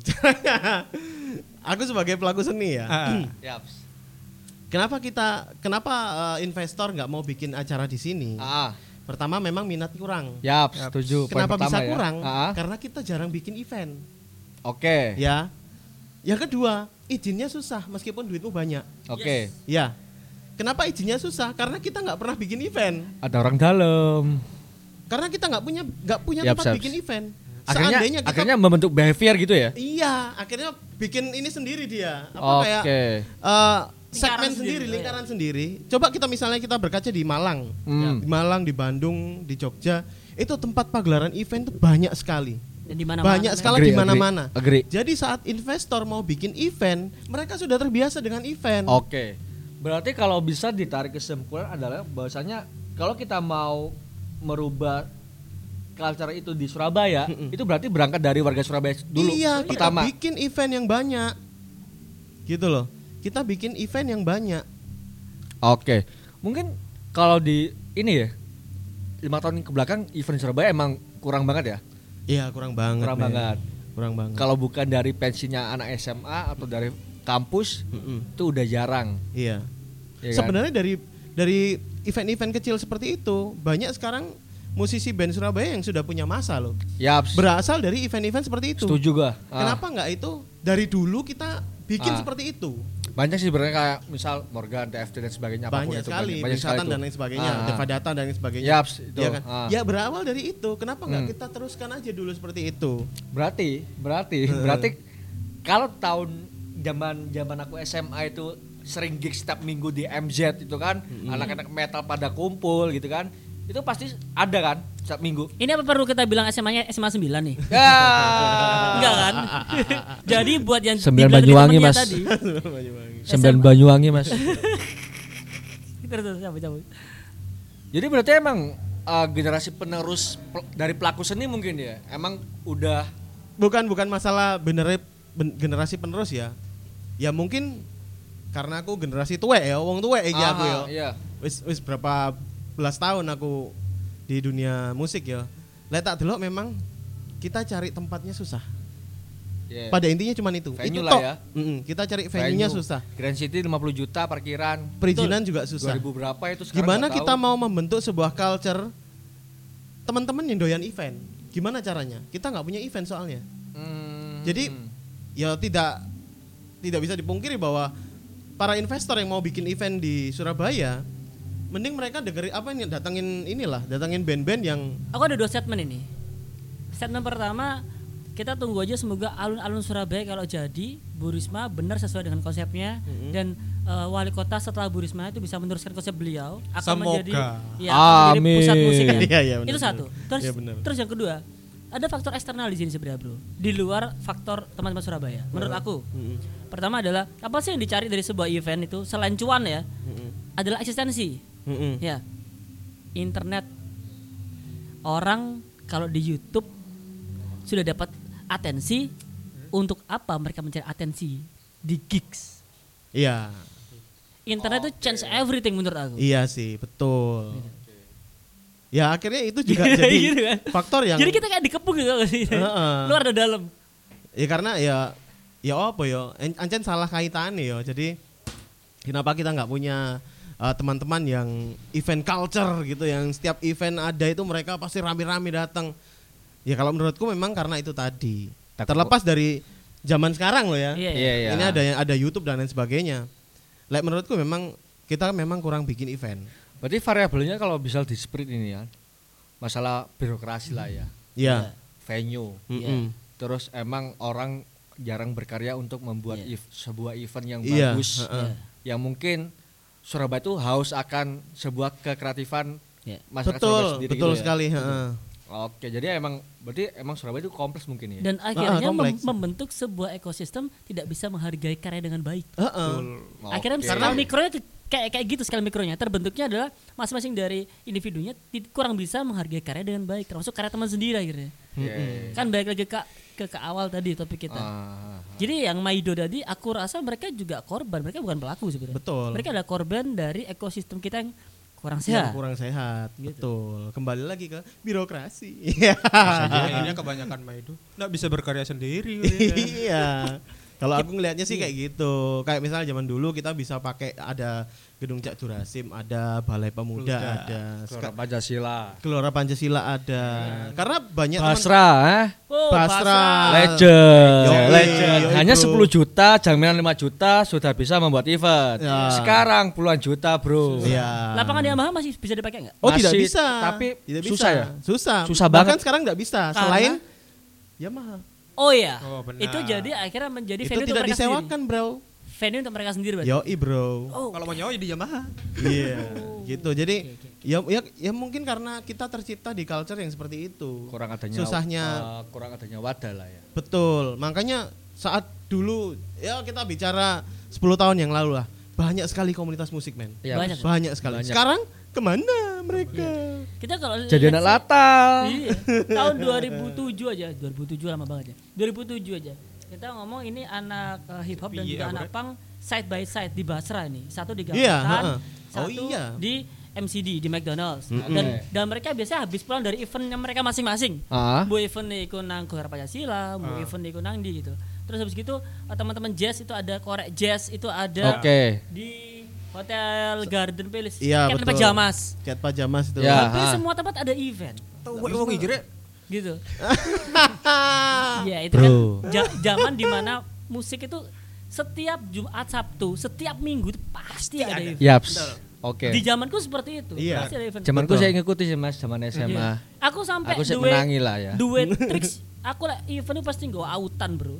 aku sebagai pelaku seni ya.
Yaps.
Kenapa kita, kenapa eh, investor nggak mau bikin acara di sini?
Ah,
Pertama memang minat kurang.
yaps, setuju. Poin
Kenapa bisa
pertama ya.
kurang?
Ah,
Karena kita jarang bikin event.
Oke.
Ya. Yang kedua, izinnya susah meskipun duitmu banyak.
Oke.
Ya. Kenapa izinnya susah? Karena kita nggak pernah bikin event.
Ada orang dalam.
Karena kita nggak punya nggak punya
Yap,
tempat
Saps.
bikin event.
Akhirnya
Seandainya kita
akhirnya membentuk behavior gitu ya.
iya, akhirnya bikin ini sendiri dia. Apa
Oke.
kayak eh, segmen
sendiri,
sendiri,
oh ya.
lingkaran sendiri. Coba kita misalnya kita berkaca di Malang,
Hmm.
di Malang, di Bandung, di Jogja, itu tempat pagelaran event tuh banyak sekali.
Dan di mana-mana.
banyak
kan?
sekali di mana-mana. Jadi saat investor mau bikin event, mereka sudah terbiasa dengan event.
Oke. Berarti kalau bisa ditarik kesimpulan adalah bahwasanya kalau kita mau merubah culture itu di Surabaya, itu berarti berangkat dari warga Surabaya dulu.
Iya, kita
pertama.
bikin event yang banyak. Gitu loh. Kita bikin event yang banyak.
Oke. Mungkin kalau di ini ya lima tahun ke belakang event Surabaya emang kurang banget ya.
Iya, kurang banget.
Kurang
men.
banget.
Kurang banget.
Kalau bukan dari pensinya anak SMA atau dari kampus
Mm-mm.
itu udah jarang.
Iya.
ya kan?
Sebenarnya dari dari event-event kecil seperti itu, banyak sekarang musisi band Surabaya yang sudah punya masa loh.
Yaps.
Berasal dari event-event seperti itu.
Setuju gua. Ah.
Kenapa nggak itu dari dulu kita bikin
Ah.
seperti itu?
Banyak sih sebenarnya kayak misal Morgan, TFT dan sebagainya apa pun
banyak
itu
sekali,
banyak, banyak sekali itu.
dan lain sebagainya,
Ah, ah.
Deva Data dan lain sebagainya.
Yaps, itu.
Iya kan?
Ah.
Ya berawal dari itu. Kenapa nggak
Hmm.
kita teruskan aja dulu seperti itu?
Berarti, berarti, berarti kalau tahun zaman zaman aku SMA itu sering gig setiap minggu di MZ itu kan, anak-anak metal pada kumpul gitu kan, itu pasti ada kan setiap minggu.
Ini apa perlu kita bilang SMA-nya SMA 9 nih?
Ya.
Enggak kan? Jadi buat yang
Sembilan Banyuwangi, Mas.
Tadi,
Sembilan. Banyuwangi mas.
terus terus cabut cabut.
Jadi berarti emang uh, generasi penerus pel- dari pelaku seni mungkin ya, emang udah
bukan bukan masalah bener ben- generasi penerus ya. Ya mungkin karena aku generasi tua ya, wong tua iki aku ya.
Iya.
Wis wis berapa belas tahun aku di dunia musik ya. Lah tak delok memang kita cari tempatnya susah.
Iya.
Pada intinya cuman itu.
Venue
itu
lah
tok.
ya.
Mm-mm, kita cari venue-nya
Venue.
susah.
Grand City 50 juta parkiran.
Perizinan juga susah.
2000 berapa itu sekarang
Gimana kita
tahu.
mau membentuk sebuah culture teman-teman yang doyan event? Gimana caranya? Kita nggak punya event soalnya.
Hmm.
Jadi ya tidak tidak bisa dipungkiri bahwa para investor yang mau bikin event di Surabaya mending mereka dengerin apa ini datangin inilah, datangin band-band yang
Aku ada dua statement ini. Statement pertama, kita tunggu aja semoga alun-alun Surabaya kalau jadi Bu Risma benar sesuai dengan konsepnya dan eh, wali kota setelah Bu Risma itu bisa meneruskan konsep beliau akan
Semoga.
menjadi ya, akan menjadi pusat
Amin.
musik ya.
Iya, iya, benar,
itu satu. Terus
Iya, benar.
terus yang kedua, ada faktor eksternal di sini sebenarnya, Bro. Di luar faktor teman-teman Surabaya. Menurut aku. Pertama adalah apa sih yang dicari dari sebuah event itu selain cuan ya? Adalah eksistensi.
Mm-mm.
Ya. Internet orang kalau di YouTube sudah dapat atensi untuk apa mereka mencari atensi di gigs.
Iya.
Internet itu change everything menurut aku.
Iya sih, betul. Ya akhirnya itu juga jadi
Gitu kan.
faktor yang
Jadi kita kayak dikepung gitu sih.
Heeh.
Luar dan dalam.
ya karena ya ya apa ya an- ancen salah kaitannya ya jadi kenapa kita nggak punya uh, teman-teman yang event culture gitu yang setiap event ada itu mereka pasti rame-rame datang ya kalau menurutku memang karena itu tadi
Takut-
terlepas dari zaman sekarang loh ya
Iya, iya.
Ini ada yang ada YouTube dan lain sebagainya like menurutku memang kita memang kurang bikin event
Berarti variabelnya kalau bisa di split ini ya. Masalah birokrasi lah ya.
ya
Venue.
Mm-mm.
Terus emang orang jarang berkarya untuk membuat
Iya.
ev- sebuah event yang
Iya,
bagus.
heeh.
Yang mungkin Surabaya itu haus akan sebuah kekreatifan
Iya.
masyarakat
betul
Surabaya sendiri
betul
gitu ya.
sekali heeh.
Oke, jadi emang berarti emang Surabaya itu kompleks mungkin ya.
Dan akhirnya mem-
kompleks.
membentuk sebuah ekosistem tidak bisa menghargai karya dengan baik.
Heeh.
Oke.
Akhirnya skala mikronya kayak kayak gitu skala mikronya. Terbentuknya adalah masing-masing dari individunya kurang bisa menghargai karya dengan baik, termasuk karya teman sendiri akhirnya.
Iya.
Kan balik lagi ke ke, ke awal tadi topik kita.
Ah,
Jadi yang Maido tadi aku rasa mereka juga korban, mereka bukan pelaku sebenarnya.
Betul.
Mereka adalah korban dari ekosistem kita yang kurang
yang
sehat.
kurang sehat
Gitu.
betul kembali lagi ke birokrasi Iya.
Akhirnya kebanyakan Maido nggak bisa berkarya sendiri.
iya kalau aku ngelihatnya sih kayak gitu kayak misalnya zaman dulu kita bisa pakai ada gedung Cak Durasim ada balai pemuda
Pemuda.
ada
Gelora Pancasila.
Gelora Pancasila ada karena banyak teman
Basra, eh?
Oh,
Basra.
Legend,
Yoi,
legend.
yoi,
Hanya
bro.
10 juta, jaminan 5 juta sudah bisa membuat event.
Ya.
Sekarang puluhan juta, Bro.
Iya.
Lapangan Yamaha masih bisa dipakai nggak?
Oh tidak
Masih,
bisa.
tapi
tidak
susah
bisa.
ya?
Susah.
Susah
Bahkan
banget.
sekarang nggak bisa.
Karena?
Selain Yamaha.
Oh iya.
Oh, benar.
itu jadi akhirnya menjadi
Itu
venue untuk
tidak
mereka sendiri.
disewakan bro.
Venue untuk mereka sendiri berarti.
Yoi bro.
Oh,
Kalau mau nyawa ya di Yamaha.
Iya, gitu. Jadi ya, ya ya mungkin karena kita tercipta di culture yang seperti itu.
Kurang adanya
Susahnya.
eh, kurang adanya wadah lah ya.
Betul. Makanya saat dulu ya kita bicara 10 tahun yang lalu lah. banyak sekali komunitas musik men.
Iya,
Banyak.
Banyak sekali.
Banyak.
Sekarang ke mana mereka?
Kita kalau
Jadi anak latar.
Iya. Tahun 2007 aja, 2007 lama banget ya. 2007 aja. Kita ngomong ini anak uh, hip hop dan
Iya,
juga anak punk side by side di Basra ini. Satu di
Iya,
Gametan,
heeh.
satu
Oh, iya.
di MCD di McDonald's. Dan dan mereka biasanya habis pulang dari eventnya mereka masing-masing.
Ah.
Bu event ikut nang Gelar Pancasila, bu event ikut nang di gitu. Terus habis gitu uh, teman-teman jazz itu ada korek jazz itu ada
Oke.
di Hotel Garden Palace.
Iya,
Cat
betul.
Pajamas.
Cat pajamas itu.
Ya.
Hampir semua tempat ada event.
Tahu wong iki rek.
Gitu. Ya itu
Bro.
kan zaman di mana musik itu setiap Jumat Sabtu, setiap minggu itu pasti ada event.
Yaps. Oke.
Di zamanku seperti itu,
Iya.
pasti ada event.
Zamanku saya ngikuti sih Mas, zaman SMA.
Iya. Aku sampai
Aku
duwe-
menangi lah ya.
Duet tricks, aku lah event itu pasti nggak autan bro.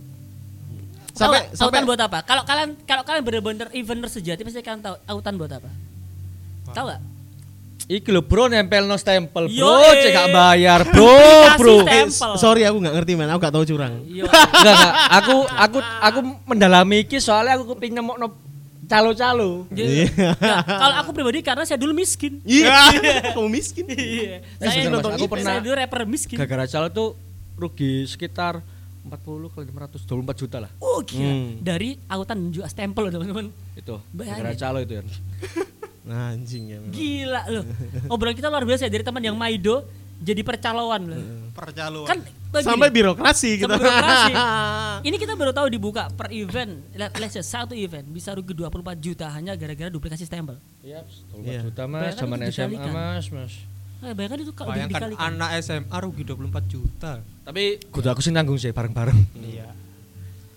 Sampai-
nggak
sampai-
autan buat apa? Kalau kalian kalau kalian bener-bener eventer sejati pasti kalian tahu autan buat apa? Tahu nggak?
Iki lho bro nempel no stempel
Yo,
bro,
eh.
cek gak bayar bro, bro.
Eh, sorry aku nggak ngerti man, aku gak tahu curang.
Iya.
Enggak enggak, aku aku aku mendalami iki soalnya aku kepingin nemokno calo-calo.
Jadi- Nah, kalau aku pribadi karena saya dulu miskin.
Iya, kamu miskin.
Iya. Saya, saya
pernah-
dulu rapper miskin.
Gara-gara calo tuh rugi sekitar 40 kali 500 24 juta lah
Oh gila.
Hmm.
Dari autan juga stempel loh teman-teman.
itu
Bayangin.
gara-gara calo itu ya
Nah, anjing ya. memang.
Gila loh. Obrolan kita luar biasa ya dari teman yang Maido jadi percaloan loh.
Percaluan.
Kan begini,
Sampai birokrasi gitu.
Sampai birokrasi. Ini kita baru tahu dibuka per event, let- let's say satu event bisa rugi 24 juta hanya gara-gara duplikasi stempel.
Iya, 24
Iya.
juta mas,
Bayangkan
zaman SMA mas, mas.
Nah, bayangkan itu kalau
Bayangkan
dikalikan.
anak SMA rugi 24 juta.
Tapi kudu aku sih nanggung sih bareng-bareng.
Iya.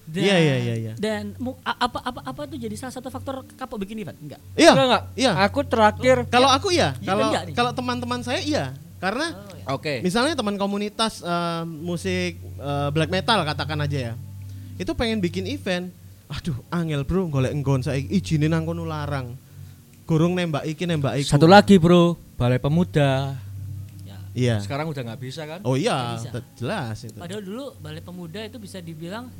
Dan,
Iya, iya, iya, iya.
Dan apa apa apa tuh jadi salah satu faktor kapok bikin event? Enggak.
Iya.
Enggak, enggak.
Iya.
Aku terakhir
Kalau aku iya,
Iya,
kalau kalau teman-teman saya iya. Karena
Oke.
misalnya teman komunitas eh, musik eh, black metal katakan aja ya. Itu pengen bikin event. Aduh, angel bro, golek enggon saya izinin nang kono larang. Gurung nembak iki nembak iku.
Satu lagi bro, Balai Pemuda.
Ya.
Iya.
Sekarang udah nggak bisa kan?
Oh iya,
bisa.
jelas itu.
Padahal dulu Balai Pemuda itu bisa dibilang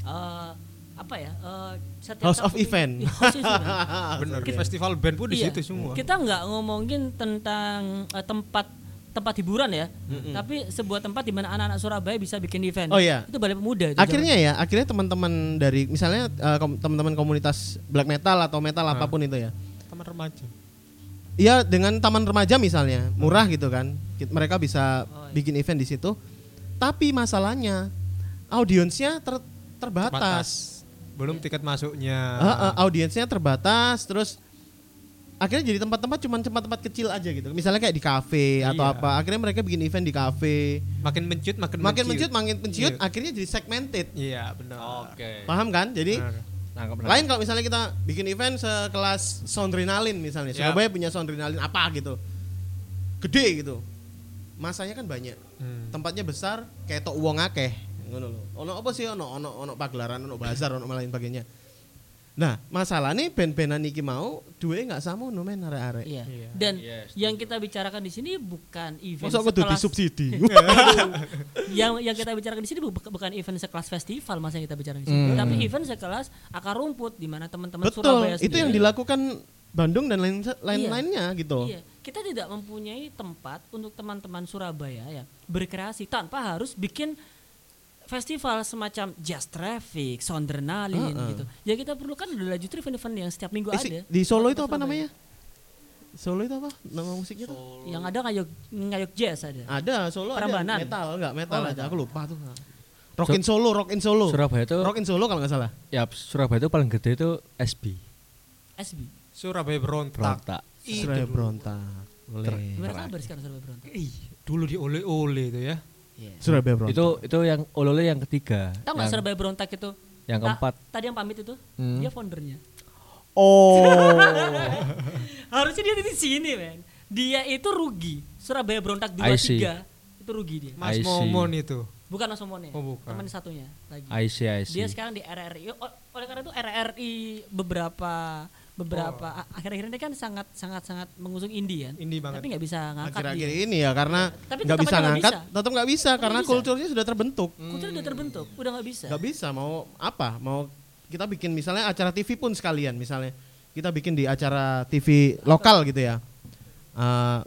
eh, apa ya? eh, setiap
House of event.
Event.
Bener. Festival band pun di
Iya.
situ semua.
Kita nggak ngomongin tentang eh, tempat tempat hiburan ya, tapi sebuah tempat di mana anak-anak Surabaya bisa bikin event.
Oh, iya.
Itu Balai Pemuda. Itu
Akhirnya ya, akhirnya teman-teman dari misalnya eh, kom- teman-teman komunitas black metal atau metal
Ah.
apa pun itu ya.
Taman remaja.
Iya dengan taman remaja misalnya murah gitu kan, mereka bisa
Oh, iya.
bikin event di situ. Tapi masalahnya audiensnya ter- terbatas.
Batas. Belum tiket masuknya.
Eh, eh, audiensnya terbatas, terus akhirnya jadi tempat-tempat cuman tempat-tempat kecil aja gitu. Misalnya kayak di kafe atau
Iya.
apa. Akhirnya mereka bikin event di kafe.
Makin mencut makin
Makin
menciut.
menciut, makin menciut,
Iya.
akhirnya jadi segmented.
Iya, benar.
Oke.
Paham kan? Jadi
Benar.
Nangkep, nangkep.
lain kalau misalnya kita bikin event sekelas Soundrinalin misalnya.
Ya.
Surabaya punya Soundrinalin apa gitu. Gede gitu. Masanya kan banyak.
Hmm.
Tempatnya besar, kayak tok uang akeh. Ngono lho. Ono apa sih ono ono ono pagelaran, ono bazar, ono lain sebagainya. Nah, masalah nih band-bandan iki mau duwe nggak sama no men arek-arek.
Iya.
Iya.
Dan
Yes.
yang kita bicarakan di sini bukan event
Masa kudu
sekelas-
disubsidi?
yang yang kita bicarakan di sini bu- bukan event sekelas festival mas yang kita bicarakan di sini, tapi event sekelas akar rumput di mana teman-teman
Betul,
Surabaya
itu yang dilakukan Bandung dan lain lain lainnya gitu.
Iya, kita tidak mempunyai tempat untuk teman-teman Surabaya ya berkreasi tanpa harus bikin festival semacam Jazz Traffic, Sondernalin
Heeh.
gitu. Ya kita perlukan adalah justru event-event yang setiap minggu
Eh,
ada.
di Solo itu apa
Surabaya.
namanya? Solo itu apa? Nama musiknya tuh?
Yang ada ngayok ngayok jazz ada.
Ada, Solo
Prambanan.
ada. Metal enggak? Metal
Oh,
aja. Aku lupa tuh. Rock in Solo, Rock in Solo.
Surabaya itu
Rock in Solo kalau nggak salah.
ya Surabaya itu paling gede itu SB.
SB.
Surabaya berontak.
Berontak.
Surabaya berontak. Boleh.
Gimana kabar sekarang Surabaya Berontak?
Ih, dulu di oleh-oleh itu ya.
Iya.
Surabaya berontak.
Itu itu yang olole yang ketiga.
Tahu nggak Surabaya Berontak itu?
yang
Ta-
keempat.
Tadi yang pamit itu,
Hmm.
dia foundernya.
Oh.
Harusnya dia di sini, men. Dia itu rugi. Surabaya Berontak
I
2
see.
3 itu rugi dia.
Mas. Momon itu.
Bukan Mas Momone.
Oh, bukan.
Teman satunya lagi.
I see, I see.
Dia sekarang di RRI. O- Oleh karena itu RRI beberapa beberapa
Oh.
akhir-akhir ini kan sangat sangat sangat mengusung indie kan.
Indie banget.
Tapi nggak bisa ngangkat
Akhir-akhir ini ya karena nggak bisa ngangkat,
bisa.
tetap nggak bisa
Tetap
karena
bisa.
kulturnya sudah terbentuk.
Kultur udah terbentuk, udah nggak bisa.
Nggak bisa mau apa? Mau kita bikin misalnya acara TV pun sekalian misalnya. kita bikin di acara TV lokal gitu ya. Eh,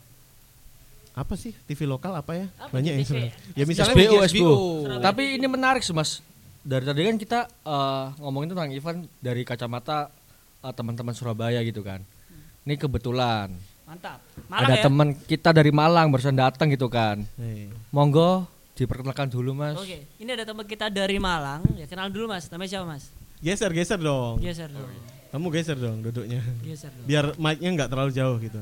apa sih TV lokal apa ya?
Apa
Banyak ya.
TV?
sebenarnya. Ya misalnya
SBO, SBO. Tapi ini menarik sih mas. Dari tadi kan kita eh, ngomongin tentang event dari kacamata eh, teman-teman Surabaya gitu kan. Ini kebetulan
Mantap.
ada
Malang ya.
teman kita dari Malang barusan datang gitu kan.
Eh,
Monggo diperkenalkan dulu mas.
Oke, ini ada teman kita dari Malang. Ya kenal dulu Mas. Namanya siapa Mas?
Geser geser dong.
Geser dulu.
Kamu geser dong duduknya.
Geser dulu.
Biar mic-nya nggak terlalu jauh gitu.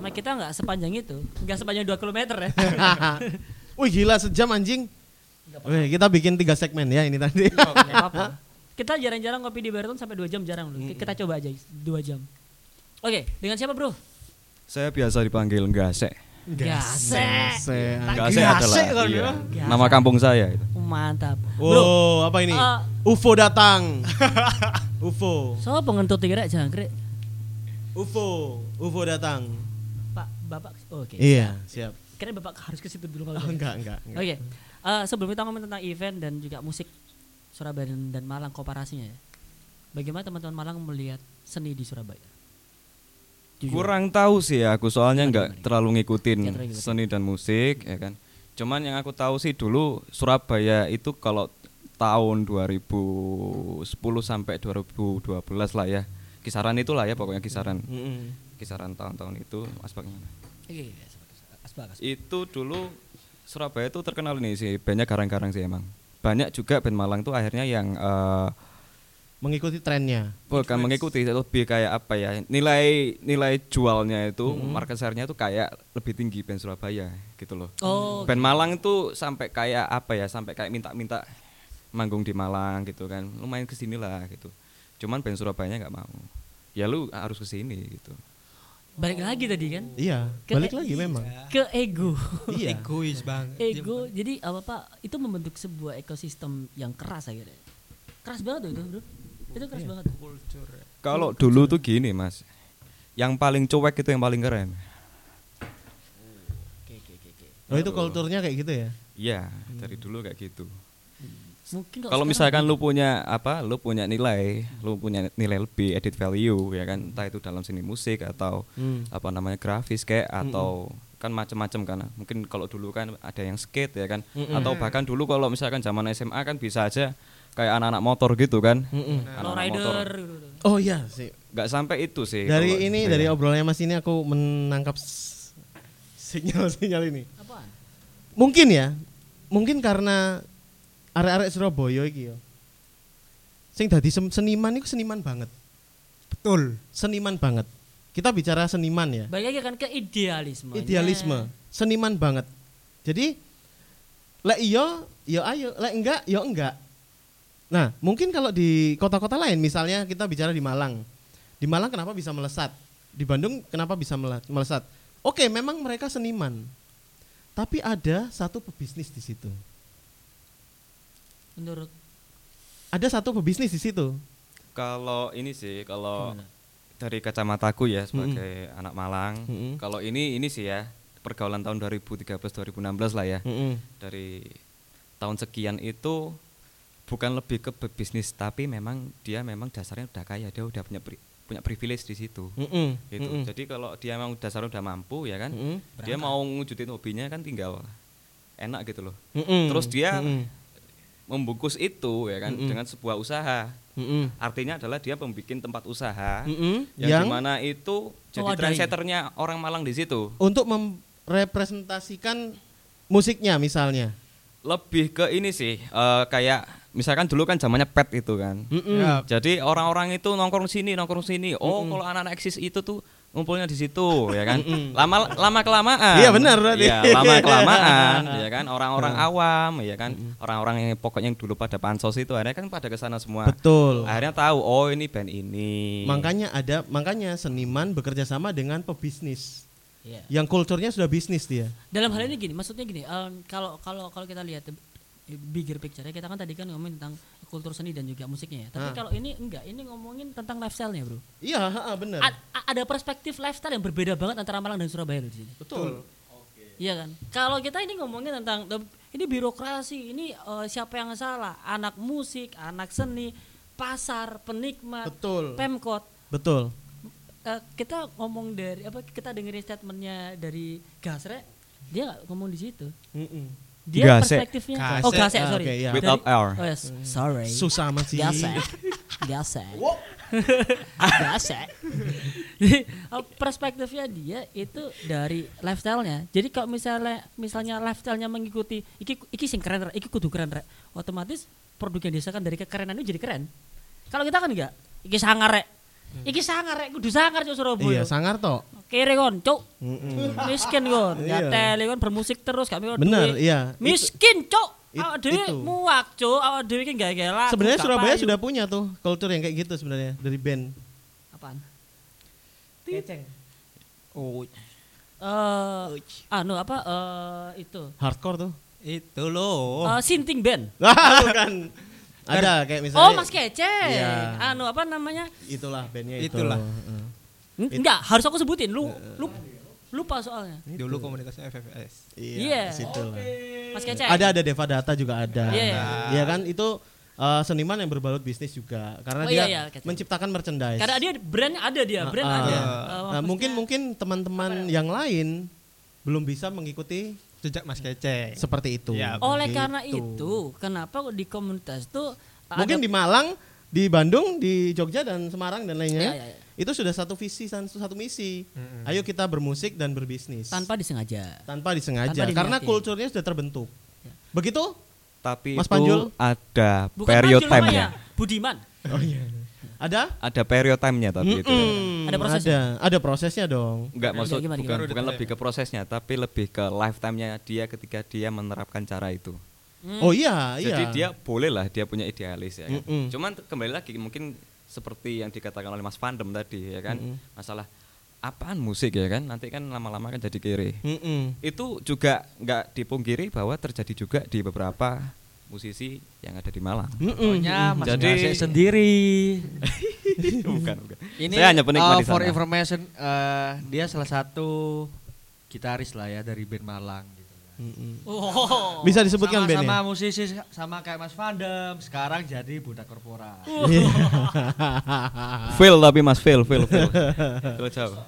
Nah, kita nggak sepanjang itu, nggak sepanjang 2 km ya.
Wih gila sejam anjing. Wih, kita bikin tiga segmen ya ini tadi.
Nggak apa-apa. Kita jarang-jarang ngopi di Baraton sampai 2 jam jarang loh. Kita coba aja 2 jam. Oke, dengan siapa bro?
Saya biasa dipanggil Gasek.
Gasek.
Se-
Gasek adalah iya, nama kampung saya itu.
Mantap. Bro,
Oh, apa ini?
Eh.
UFO datang. UFO.
so pengentut kira jangkrik.
UFO. UFO datang.
Pak, Bapak. Oke.
Iya, siap.
Kira Bapak harus ke situ dulu kalau
Oh, enggak, enggak. enggak.
Oke. Eh, sebelum kita ngomong tentang event dan juga musik Surabaya dan, dan Malang komparasinya ya. Bagaimana teman-teman Malang melihat seni di Surabaya? Jujur.
Kurang tahu sih aku soalnya nggak terlalu ngikutin seni dan musik ya kan. Cuman yang aku tahu sih dulu Surabaya itu kalau tahun 2010 sampai 2012 lah ya. Kisaran itulah ya pokoknya kisaran kisaran tahun-tahun itu aspeknya.
Oke, asbak, asbak.
Itu dulu Surabaya itu terkenal nih sih banyak garang-garang sih emang. Banyak juga band Malang tuh akhirnya yang eh,
Mengikuti trennya.
bukan mengikuti lebih kayak apa ya nilai nilai jualnya itu market share-nya itu kayak lebih tinggi band Surabaya gitu loh.
Oh,
band Malang itu sampai kayak apa ya sampai kayak minta-minta manggung di Malang gitu kan. Lumayan ke sini lah gitu. Cuman band Surabaya nggak mau. Ya lu harus ke sini gitu
balik lagi tadi kan
Iya,
Ke-
balik lagi memang.
ke ego.
Iya.
Egois banget.
ego. Jadi apa Pak? Itu membentuk sebuah ekosistem yang keras akhirnya. Keras banget tuh itu, Bro. Itu keras banget.
Culture. ya.
kalau dulu tuh gini mas yang paling cuek itu yang paling keren
Oke, oke, oke, oke.
Oh, itu kulturnya kayak gitu ya.
iya dari dulu kayak gitu
Mungkin
kalau misalkan lu punya apa lu punya nilai lu punya nilai lebih edit value ya kan entah itu dalam seni musik atau
Hmm.
apa namanya grafis kayak atau kan macam-macam kan mungkin kalau dulu kan ada yang skate ya kan atau bahkan dulu kalau misalkan zaman SMA kan bisa aja kayak anak-anak motor gitu kan
Mm-mm.
low
anak-anak motor
rider gitu.
Oh iya sih.
nggak sampai itu sih
Dari
kalau-
ini dari obrolannya Mas ini aku menangkap sinyal-sinyal ini.
Apaan?
Mungkin ya. Mungkin karena arek-arek Surabaya iki yo. Sing dadi seniman itu seniman banget.
Betul.
Seniman banget. Kita bicara seniman ya.
Balik lagi kan ke idealisme.
Idealisme, seniman banget. Jadi lek iya, ya ayo, lek enggak, ya enggak. Nah, mungkin kalau di kota-kota lain misalnya kita bicara di Malang. Di Malang kenapa bisa melesat? Di Bandung kenapa bisa mele- melesat? Oke, memang mereka seniman. Tapi ada satu pebisnis di situ.
Menurut
Ada satu pebisnis di situ.
kalau ini sih kalau dari kacamataku ya sebagai anak Malang
Mm-mm.
kalau ini ini sih ya pergaulan tahun 2013 2016 lah ya
Mm-mm.
dari tahun sekian itu bukan lebih ke bisnis tapi memang dia memang dasarnya udah kaya dia udah punya pri- punya privilege di situ
Mm-mm.
gitu
Mm-mm.
jadi kalau dia memang dasarnya udah mampu ya kan
Mm-mm.
dia mau ngujudin hobinya kan tinggal enak gitu loh
Mm-mm.
terus dia
Mm-mm.
Membungkus itu ya kan
Mm-mm.
dengan sebuah usaha
Mm-mm.
artinya adalah dia membuat tempat usaha
Mm-mm.
yang, di mana itu jadi trendsetternya orang Malang di situ
untuk merepresentasikan musiknya misalnya.
lebih ke ini sih eh, kayak misalkan dulu kan zamannya pet itu kan
Mm-mm.
Ya,
Jadi orang-orang itu nongkrong sini, nongkrong sini. Oh, kalau anak-anak eksis itu tuh ngumpulnya di situ, ya kan? Lama lama kelamaan.
Iya, benar berarti.
Iya, lama kelamaan, ya kan? Orang-orang awam, ya kan? Orang-orang yang pokoknya yang dulu pada pansos itu akhirnya kan pada ke sana semua.
Betul.
Akhirnya tahu, oh ini band ini.
Makanya ada makanya seniman bekerja sama dengan pebisnis.
Iya.
Yang kulturnya sudah bisnis dia.
Dalam hal ini gini, maksudnya gini, em, kalau kalau kalau kita lihat bigger picture ya, kita kan tadi kan ngomongin tentang kultur seni dan juga musiknya ya. Tapi
Ah.
kalau ini enggak, ini ngomongin tentang lifestyle-nya, Bro.
Iya, ha, benar.
A- ada perspektif lifestyle yang berbeda banget antara Malang dan Surabaya loh di sini.
Betul.
Iya kan? Kalau kita ini ngomongin tentang ini birokrasi, ini eh, siapa yang salah? Anak musik, anak seni, pasar, penikmat,
Betul.
pemkot.
Betul.
Eh, kita ngomong dari apa kita dengerin statementnya dari Gasrek, dia nggak ngomong di situ.
Mm-mm.
Dia
Gasek.
perspektifnya.
Gasek.
Oh Gasek,
Ah,
sorry.
oke, iya.
Without
Dari-
R.
Oh yes, sorry.
Susah amat sih.
Gasek. Jadi eh, perspektifnya dia itu dari lifestyle-nya. Jadi kalau misalnya misalnya lifestyle-nya mengikuti iki iki sing keren, Rek. iki kudu keren, Rek. Otomatis produk yang dihasilkan dari kekerenan itu jadi keren. Kalau kita kan enggak, iki sangar, Rek. Iki sangar, Rek. Kudu sangar cuk Surabaya.
Iya, sangar toh.
Kere kon, cuk. Miskin kon.
Iya.
Ngateli kon bermusik terus gak mikir
Bener,
duit.
iya.
Miskin, cuk.
It-
Awak dhewe muak, cuk. Awak dhewe iki gak lagu.
Sebenarnya Surabaya
payu.
sudah punya tuh culture yang kayak gitu sebenarnya dari band.
apaan?
Keceng.
Oh,
Eh, anu apa eh itu
Hardcore tuh.
itu loh.
Eh, sinting band.
Ah, bukan. Ada kayak misalnya
Oh, Mas Kece.
Iya.
Anu apa namanya?
itulah bandnya itu.
Itulah.
Heeh.
N- Enggak, harus aku sebutin. Lu lu lupa soalnya.
Dulu komunitasnya FFS.
Iya,
Iya.
situlah.
Mas Kece.
Ada ada Deva Data juga ada.
Iya, iya.
Iya kan itu eh, seniman yang berbalut bisnis juga karena
Oh,
dia
iya, iya,
menciptakan merchandise.
Karena dia brandnya ada dia, brand
Ah,
ada.
ah.
Eh,
Nah,
maksudnya-
mungkin mungkin teman-teman yang lain belum bisa mengikuti
Jejak Mas Kece.
seperti itu.
Iya,
oleh
Gitu.
karena itu, kenapa di komunitas tuh
Mungkin
ada-
di Malang, di Bandung, di Jogja dan Semarang dan lainnya.
Iya, iya, iya.
Itu sudah satu visi dan satu misi. Ayo kita bermusik dan berbisnis.
tanpa disengaja.
tanpa disengaja
Tanpa
karena kulturnya sudah terbentuk. Begitu?
Tapi
Mas
itu
Panjul?
ada
Bukan
period time-nya.
Budiman.
Oh iya. Ada?
Ada period time-nya tapi itu.
Mm-mm,
Ada prosesnya?
Ada, ada prosesnya dong.
Enggak maksud
gimana,
bukan
gimana?
bukan lebih ke prosesnya tapi lebih ke lifetime-nya dia ketika dia menerapkan cara itu.
Hmm.
Oh iya, iya.
Jadi dia boleh lah dia punya idealis ya kan.
Mm-mm.
Cuman t- kembali lagi mungkin seperti yang dikatakan oleh Mas Fandom tadi ya kan. Masalah apaan musik ya kan nanti kan lama-lama kan jadi kiri.
Mm-mm.
Itu juga nggak dipungkiri bahwa terjadi juga di beberapa musisi yang ada di Malang.
Mm-mm.
Pokoknya Mas
Jadi-
Gasek sendiri.
bukan, bukan.
Ini
Saya hanya penikmat
uh,
di
for
sana.
information uh, dia salah satu gitaris lah ya dari band Malang
Oh.
Bisa disebutkan
sama, sama musisi sama kayak Mas Vandem sekarang jadi budak korporat.
Fail tapi Mas fail, fail, fail. Fail jauh.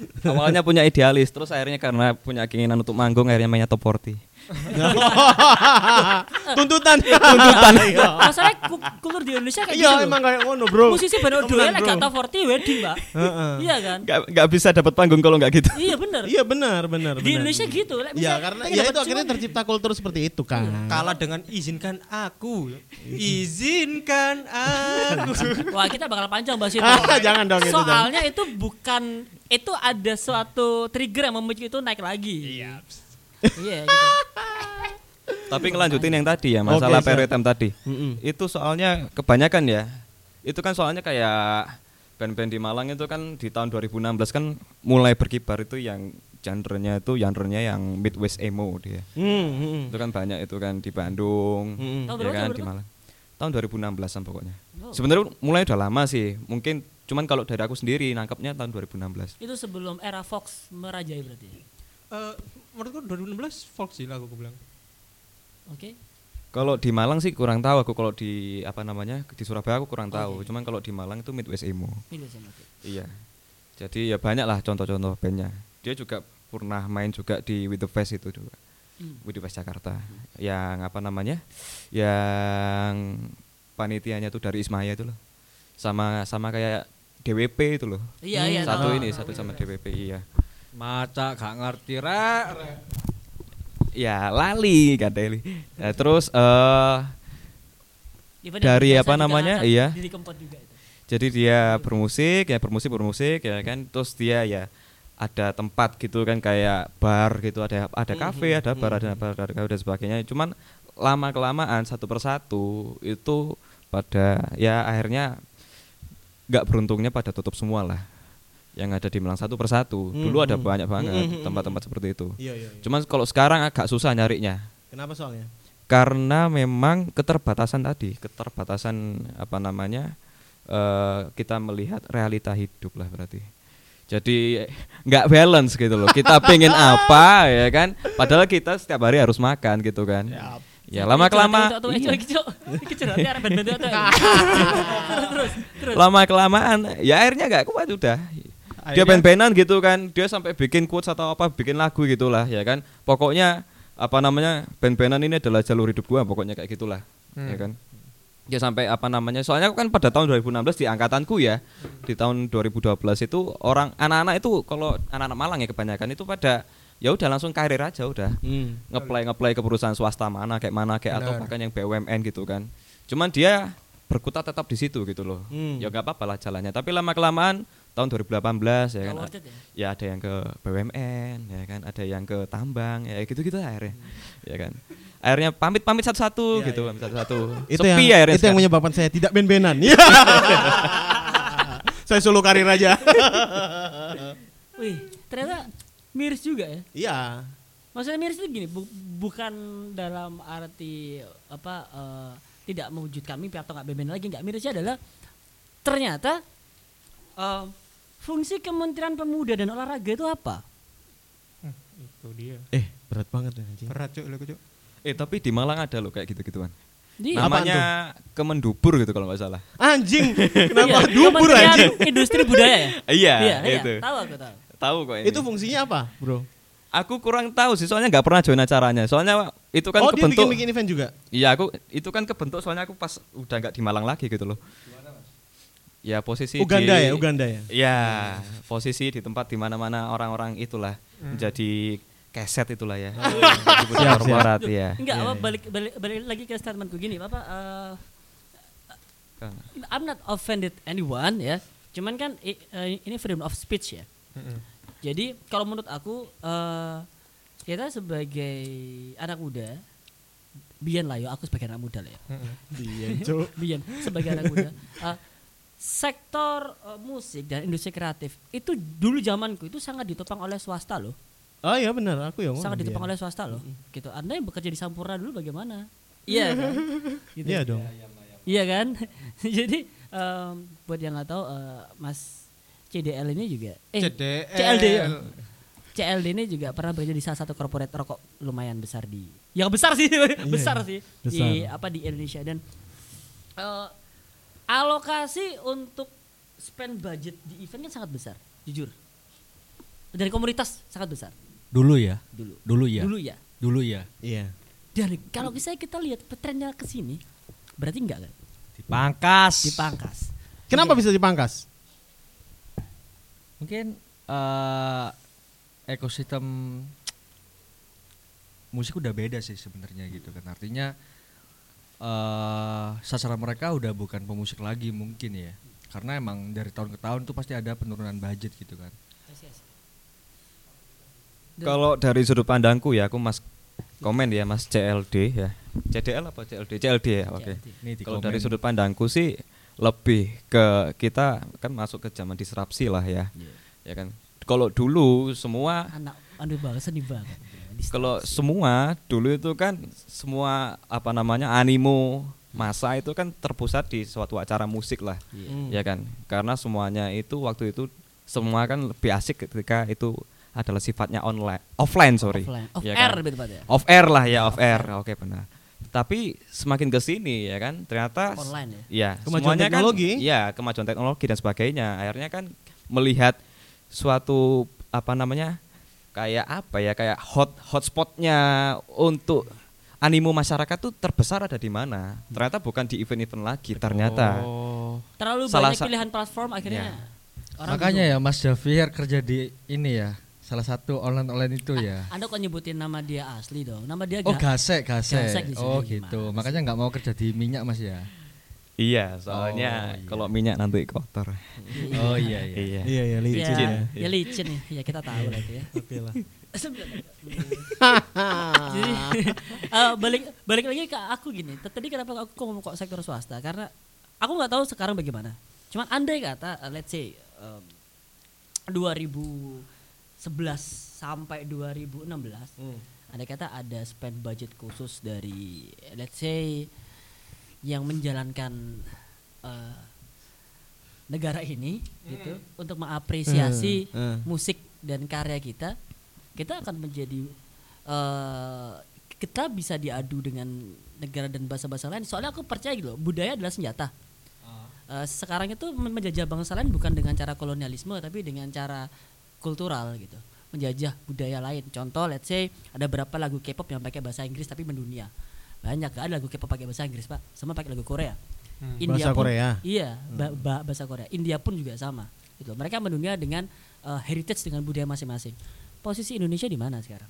Awalnya punya idealis, terus akhirnya karena punya keinginan untuk manggung akhirnya mainnya top 40.
Tuntutan.
Tuntutan.
Masalahnya ku- kultur di Indonesia kayak
Iya,
gitu.
emang kayak ngono, Bro.
Musisi lek
bro.
gak tau 40 wedding, Mbak.
Heeh.
Iya kan?
Gak, gak bisa dapat panggung kalau nggak gitu.
Iya bener.
Iya benar, benar,
Di
benar.
Indonesia gitu.
Iya,
misalnya
karena ya itu akhirnya tercipta kultur seperti itu kan.
Kalah dengan izinkan aku. Izinkan aku.
Wah kita bakal panjang bahas itu.
Ah, jangan dong itu,
Soalnya itu bukan itu ada suatu trigger yang memicu itu naik lagi. Iya. Iya gitu.
Tapi ngelanjutin yang tadi ya, masalah period time tadi.
Mm-mm.
Itu soalnya kebanyakan ya. Itu kan soalnya kayak band-band di Malang itu kan di tahun 2016 kan mulai berkibar itu yang genrenya itu genrenya yang midwest emo dia.
Hmm, hmm.
Itu kan banyak itu kan di Bandung.
Tahun
ya kan
tahun
di? Malang. Tahun 2016 an pokoknya.
Oh.
Sebenarnya mulai udah lama sih. Mungkin cuman kalau dari aku sendiri nangkapnya tahun 2016.
Itu sebelum era Fox merajai berarti.
Eh, menurutku 2016 folk sih lagu aku bilang.
Oke.
Kalau di Malang sih kurang tahu aku kalau di apa namanya di Surabaya aku kurang tahu. Cuman kalau di Malang itu Midwest emo.
Ini sama oke.
Iya. Jadi ya banyak lah contoh-contoh bandnya. Dia juga pernah main juga di With the Fest itu juga.
Hmm.
With the Fest Jakarta. Yang apa namanya? Yang panitianya tuh dari Ismaya itu loh. Sama sama kayak DWP itu loh.
Iya iya.
Satu
tahu.
ini satu sama DWP iya.
Maca gak ngerti rek.
Ya lali katanya. Nah, terus eh
Even
dari apa namanya, iya. Jadi dia bermusik ya bermusik bermusik ya kan terus dia ya ada tempat gitu kan kayak bar gitu ada ada kafe ada bar ada bar ada kafe dan sebagainya cuman lama kelamaan satu persatu itu pada ya akhirnya nggak beruntungnya pada tutup semua lah yang ada di Malang satu persatu dulu ada
Hmm.
banyak banget
Hmm.
tempat-tempat seperti itu
Iya, iya, iya.
cuman kalau sekarang agak susah nyarinya
Kenapa soalnya?
karena memang keterbatasan tadi keterbatasan apa namanya eh, kita melihat realita hidup lah berarti jadi nggak balance gitu loh kita pengen apa ya kan padahal kita setiap hari harus makan gitu kan Ya lama kelama
Tuh,
iya.
iki cuk. Iki curhatnya arek ben-ben tuh. Terus terus.
lama kelamaan ya akhirnya nggak kuat udah. Dia band-bandan gitu kan, dia sampai bikin quotes atau apa, bikin lagu gitulah ya kan. Pokoknya apa namanya band-bandan ini adalah jalur hidup gua, pokoknya kayak gitulah, ya kan. Ya sampai apa namanya, soalnya aku kan pada tahun 2016 di angkatanku ya, di tahun 2012 itu orang anak-anak itu kalau anak-anak Malang ya kebanyakan itu pada ya udah langsung karir aja udah
Hmm.
ngeplay ngeplay ke perusahaan swasta mana kayak mana kayak atau
Benar.
bahkan yang BUMN gitu kan cuman dia berkutat tetap di situ gitu loh
Hmm.
ya nggak apa-apa lah jalannya tapi lama kelamaan tahun 2018 ya kan
it ya?
ya ada yang ke BUMN ya kan ada yang ke tambang ya gitu gitu akhirnya ya kan akhirnya pamit pamit satu-satu
Iya,
gitu pamit satu-satu
Itu
Sepi
yang
akhirnya
itu yang
sekarang.
menyebabkan saya tidak ben-benan. Saya solo karir aja.
Wih, ternyata miris juga ya.
Iya.
Maksudnya miris itu gini, bu- bukan dalam arti apa eh, tidak mewujudkan mimpi atau nggak beban lagi nggak mirisnya adalah ternyata eh, fungsi Kementerian Pemuda dan Olahraga itu apa?
Itu dia.
Eh, berat banget ya, anjing.
Berat cuk, cuk.
eh tapi di Malang ada loh kayak gitu-gituan
Di
namanya Kemendubur gitu kalau nggak salah
Anjing. Kenapa
Iya,
dubur anjing?
Industri Budaya ya?
iya
iya,
itu
tahu aku tahu.
tahu kok ini
Itu fungsinya apa, Bro?
Aku kurang tahu sih, soalnya nggak pernah join acaranya. Soalnya itu kan
oh, dia
kebentuk.
bikin-bikin event juga.
Iya, aku itu kan kebentuk soalnya aku pas udah nggak di Malang lagi gitu loh. Ya posisi
Uganda
di,
ya, Uganda ya.
Ya, posisi di tempat di mana-mana orang-orang itulah
Hmm.
menjadi keset itulah ya.
Siap,
Di
siap.
korporat ya.
Enggak,
Iya,
apa
iya.
balik, balik balik lagi ke statementku gini, Bapak eh,
Kang.
I'm not offended anyone ya. Cuman kan eh, ini freedom of speech ya. Jadi kalau menurut aku eh, kita sebagai anak muda, Bian lah yo, aku sebagai anak muda lah ya.
Cuk.
Bian sebagai anak muda. eh, sektor eh, musik dan industri kreatif itu dulu zamanku itu sangat ditopang oleh swasta loh.
Oh iya benar, aku yang
sangat ditopang oleh swasta loh. Gitu. Anda yang bekerja di Sampurna dulu bagaimana? Iya kan? Gitu.
Iya dong.
Iya kan? Jadi em, buat yang nggak tahu eh, Mas CDL ini juga eh
CDL.
CLD ya? CLD ini juga pernah bekerja di salah satu corporate rokok lumayan besar di yang besar sih besar sih di
besar.
apa di Indonesia dan eh, alokasi untuk spend budget di event kan sangat besar jujur dari komunitas sangat besar
Dulu ya,
dulu
dulu ya,
dulu ya
dulu ya.
Iya.
dan kalau misalnya kita lihat trennya ke sini berarti enggak kan
Dipangkas.
dipangkas
Kenapa bisa dipangkas?
Mungkin eh, ekosistem musik udah beda sih sebenarnya gitu kan. Artinya eh sasaran mereka udah bukan pemusik lagi mungkin ya. Karena emang dari tahun ke tahun tuh pasti ada penurunan budget gitu kan.
Kalau dari sudut pandangku ya, aku Mas komen ya Mas CLD ya. CDL apa CLD? CLD ya, oke.
Di
Kalau dari sudut pandangku sih lebih ke kita kan masuk ke zaman disrupsi lah ya. Ya kan. Kalau dulu semua
anak aduh banget sedih banget
kalau semua dulu itu kan semua apa namanya animo masa itu kan terpusat di suatu acara musik lah.
Hmm.
Ya kan? Karena semuanya itu waktu itu semua kan lebih asik ketika itu adalah sifatnya online offline sorry.
offline off
Ya
air
kan?
lebih tepatnya
Off air lah ya, off air. Oke, benar. Tapi semakin ke sini ya kan, ternyata
online ya
ya
Kemajuan
semuanya
teknologi.
Kan, ya, kemajuan teknologi dan sebagainya. Akhirnya kan melihat suatu apa namanya? Kayak apa ya? Kayak hot hotspotnya untuk animo masyarakat tuh terbesar ada di mana? Ternyata bukan di event-event lagi, ternyata.
Oh.
terlalu
Salah
banyak pilihan platform akhirnya orang
Makanya
bingung.
ya Mas Javier kerja di ini ya. Salah satu online-online itu ya.
anda kok nyebutin nama dia asli dong nama dia
Oh
ga-
gasek gasek. Oh gitu. Makanya nggak mau kerja di minyak mas ya.
Iya, soalnya
Oh, iya.
kalau minyak nanti kotor.
Oh iya iya.
Iya.
Iya ya
ya,
licin ya.
ya licin ya ya kita tahu lah itu ya
Oke lah.
Jadi eh, balik balik lagi ke aku gini. Tadi kenapa aku ngomong kok sektor swasta? Karena aku nggak tahu sekarang bagaimana. Cuman andai kata, uh, let's say um, 2011 sampai 2016, andai kata ada spend budget khusus dari let's say yang menjalankan uh, negara ini gitu untuk mengapresiasi
Hmm, hmm.
musik dan karya kita kita akan menjadi eh kita bisa diadu dengan negara dan bahasa-bahasa lain. Soalnya aku percaya gitu, loh, budaya adalah senjata. Eh, sekarang itu men- menjajah bangsa lain bukan dengan cara kolonialisme tapi dengan cara kultural gitu. Menjajah budaya lain. Contoh let's say ada berapa lagu K-pop yang pakai bahasa Inggris tapi mendunia. Banyak gak ada lagu K-pop pakai bahasa Inggris, Pak. Sama pakai lagu Korea.
Bahasa
pun-
Korea.
Iya, ba- ba- bahasa Korea. India pun juga sama. Gitu. Mereka mendunia dengan eh, heritage dengan budaya masing-masing. Posisi Indonesia di mana sekarang?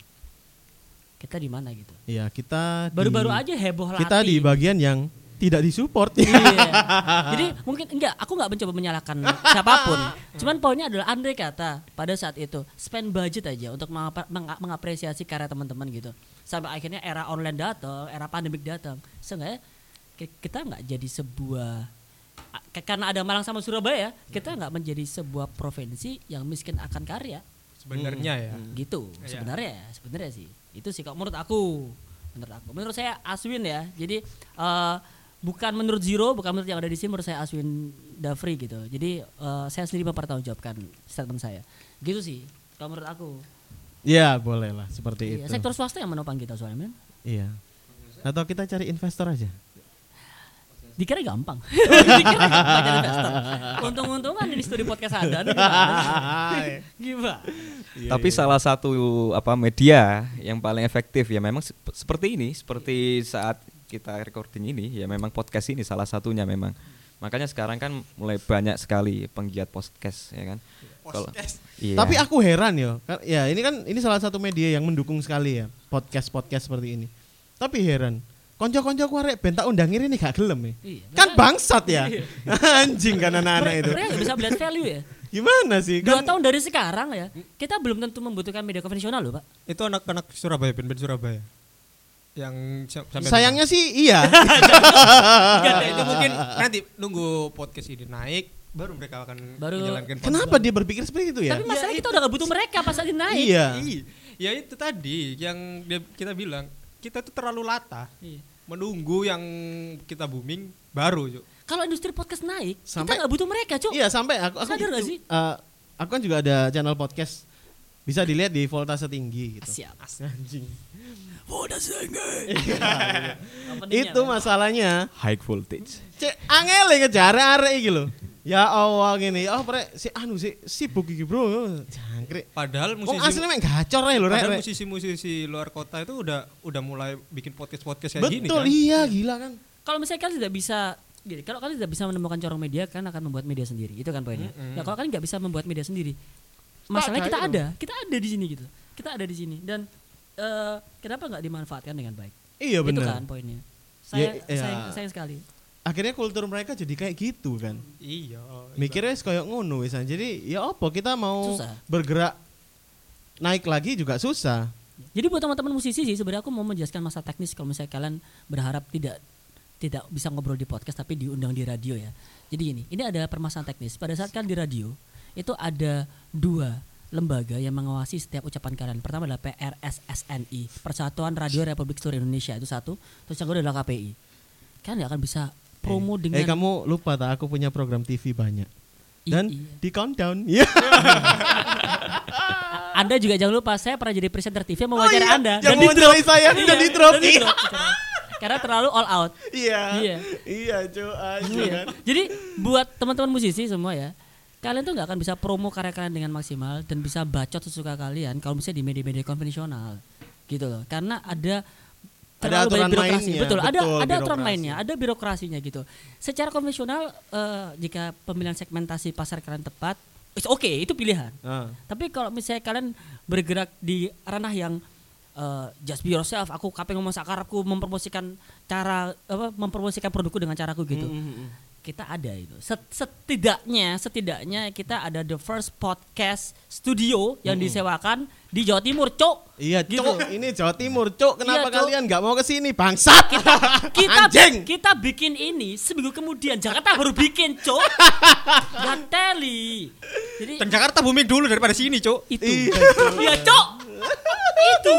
Kita di mana gitu?
Iya, kita
Baru-baru aja heboh latih.
kita di bagian yang tidak disupport.
Iya. Jadi mungkin enggak, aku nggak mencoba menyalahkan siapa pun. Cuman poinnya adalah andai kata pada saat itu spend budget aja untuk menga- mengapresiasi karya teman-teman gitu. Sampai akhirnya era online datang, era pandemik datang. Seenggaknya ki- kita nggak jadi sebuah karena ada Malang sama Surabaya, kita nggak menjadi sebuah provinsi yang miskin akan karya
Sebenarnya ya.
gitu
Iya.
sebenarnya sebenarnya sih itu sih kalau menurut aku menurut aku menurut saya Aswin ya jadi eh, bukan menurut Zero bukan menurut yang ada di sini menurut saya Aswin Dafri gitu. Jadi eh, saya sendiri mempertanggungjawabkan statement saya. Gitu sih kalau menurut aku.
Iya, boleh lah seperti
iya,
itu.
sektor swasta yang menopang kita soalnya men.
Iya. Atau kita cari investor aja.
dikira gampang. Dikira gampang jadi investor. Untung-untungan ini studi podcast ada nih, gimana? Gimana
Tapi salah satu apa media yang paling efektif ya memang sep- seperti ini, seperti saat kita recording ini ya memang podcast ini salah satunya memang. Makanya sekarang kan mulai banyak sekali penggiat podcast ya kan. Kalau iya.
Tapi aku heran ya. Ka- Ya, ini kan ini salah satu media yang mendukung sekali ya podcast-podcast seperti ini. Tapi heran. Konco-konco ku arek ben tak ini gak gelem ya.
Iya,
Kan bangsat ya. Anjing kan anak-anak itu.
mereka bisa melihat value ya
Gimana sih?
dua
Kan
tahun dari sekarang ya kita belum tentu membutuhkan media konvensional loh pak
Itu anak-anak Surabaya, band-band Surabaya. Yang sampai
sayangnya sih iya.
Enggak, itu mungkin nanti nunggu podcast ini naik baru mereka akan
Baru-
menjalankan
Kenapa dia berpikir seperti itu ya?
Tapi masalahnya kita udah gak butuh mereka pas lagi naik.
Iya.
Ya itu tadi yang dia, kita bilang kita tuh terlalu latah
Iya.
menunggu yang kita booming baru Cuk.
Kalau industri podcast naik,
Sampai-
kita gak butuh mereka, Cuk.
Iya sampai aku, aku
Sadar gak sih?
eh, aku kan juga ada channel podcast bisa dilihat di voltase tinggi gitu.
Siap.
Anjing.
Udah
Itu masalahnya.
high voltage.
Cek angel ngejar arek iki lho. Ya Allah gini, oh prek si anu si sibuk iki bro, jangkrik.
Padahal
Wong
musisi
aslinya mek gacor ae lho rek.
padahal musisi-musisi luar kota itu udah udah mulai bikin podcast-podcast kayak gini
Betul
kan.
iya gila kan.
Kalau misalnya kalian tidak bisa gini, kalau kalian tidak bisa menemukan corong media, kan akan membuat media sendiri. Itu kan poinnya.
Mm-mm.
Ya kalau kalian nggak bisa membuat media sendiri, masalahnya kita
ada,
kita ada di sini gitu. Kita ada di sini dan eh, kenapa nggak dimanfaatkan dengan baik?
Iya
Itu
benar.
kan poinnya. Saya
Ya, ya.
sayang, sayang sekali.
Akhirnya kultur mereka jadi kayak gitu kan.
Iya.
Mikirnya kayak ngono wisan. Jadi ya apa kita mau
Susah.
bergerak naik lagi juga susah.
Jadi buat teman-teman musisi sih sebenarnya aku mau menjelaskan masa teknis kalau misalnya kalian berharap tidak tidak bisa ngobrol di podcast tapi diundang di radio ya. Jadi gini, ini ada permasalahan teknis. Pada saat kalian di radio itu ada dua lembaga yang mengawasi setiap ucapan kalian. Pertama adalah PRSSNI, Persatuan Radio Republik Seluruh Indonesia itu satu. Terus yang kedua adalah KPI. Kalian nggak akan bisa promo
eh,
dengan
eh kamu lupa tak aku punya program TV banyak.
I-
Dan
iya.
di countdown. Iya.
Anda juga jangan lupa saya pernah jadi presenter TV mewawancara
iya,
Anda
yang
di
mewawancarai saya
Iya,
dan di drop.
dan di drop. Karena terlalu all out.
Iya.
Iya.
Iya, cuy. anjing
Iya.
kan.
Jadi buat teman-teman musisi semua ya, kalian tuh nggak akan bisa promo karya kalian dengan maksimal dan bisa bacot sesuka kalian kalau misalnya di media-media konvensional, gitu loh. Karena ada terlalu
aturan
banyak birokrasi.
mainnya,
betul, ada
betul,
ada aturan
birokrasi.
mainnya, ada birokrasinya gitu. Secara konvensional eh, jika pemilihan segmentasi pasar kalian tepat, it's oke, itu pilihan.
Ah.
Tapi kalau misalnya kalian bergerak di ranah yang uh, just be yourself, aku kape ngomong sakarapku mempromosikan cara apa mempromosikan produkku dengan caraku gitu.
Mm-hmm.
Kita ada itu. Set- setidaknya setidaknya kita ada the first podcast studio yang disewakan di Jawa Timur, Cok.
Iya,
Gitu.
Cuk. Ini Jawa Timur, Cuk. Kenapa
Iya, Cuk.
kalian nggak mau ke sini, bangsat?
Kita
Anjing.
kita bikin ini seminggu kemudian Jakarta baru bikin, Cok. Gateli. Jadi
Dan Jakarta booming dulu daripada sini, Cuk.
itu
Iya,
iya cok itu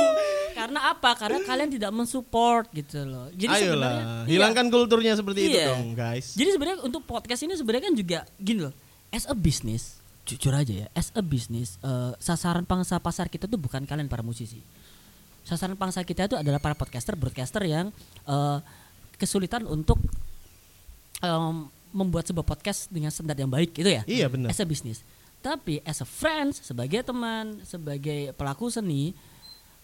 karena apa karena kalian tidak mensupport gitu loh jadi sebenarnya
Ayolah,
iya.
hilangkan kulturnya seperti itu
Iya.
dong, guys.
jadi sebenarnya untuk podcast ini sebenarnya kan juga gini loh as a business jujur aja ya as a business eh, sasaran pangsa pasar kita tuh bukan kalian para musisi sasaran pangsa kita itu adalah para podcaster, broadcaster yang eh, kesulitan untuk em, membuat sebuah podcast dengan standar yang baik gitu ya.
Iya benar.
As a business. Tapi as a friends, sebagai teman, sebagai pelaku seni,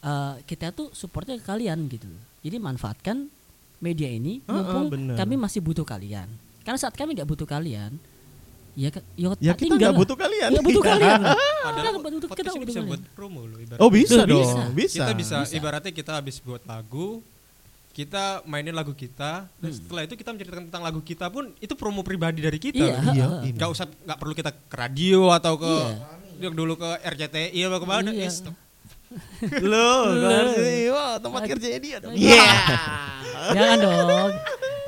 eh, kita tuh supportnya ke kalian gitu. Jadi manfaatkan media ini
Heeh,
mumpung
benar.
kami masih butuh kalian. Karena saat kami nggak butuh kalian, ya ke- ya,
Ya kita
tinggal
nggak
lah.
butuh kalian.
Ya butuh
Iya.
kalian.
Padahal
Kita butuh- kita butuh
bisa
kalian.
buat promo loh ibaratnya.
Oh bisa
Loh,
dong,
bisa.
bisa.
kita bisa,
Bisa.
ibaratnya kita habis buat lagu kita mainin lagu kita dan
Hmm.
setelah itu kita menceritakan tentang lagu kita pun itu promo pribadi dari kita
Iya,
loh.
Iya,
nggak usah nggak perlu kita ke radio atau ke
Iya.
yang dulu ke RCTI apa ke mana
Iya.
eh,
sih, wah tempat kerjanya dia dong.
Iya. jangan dong.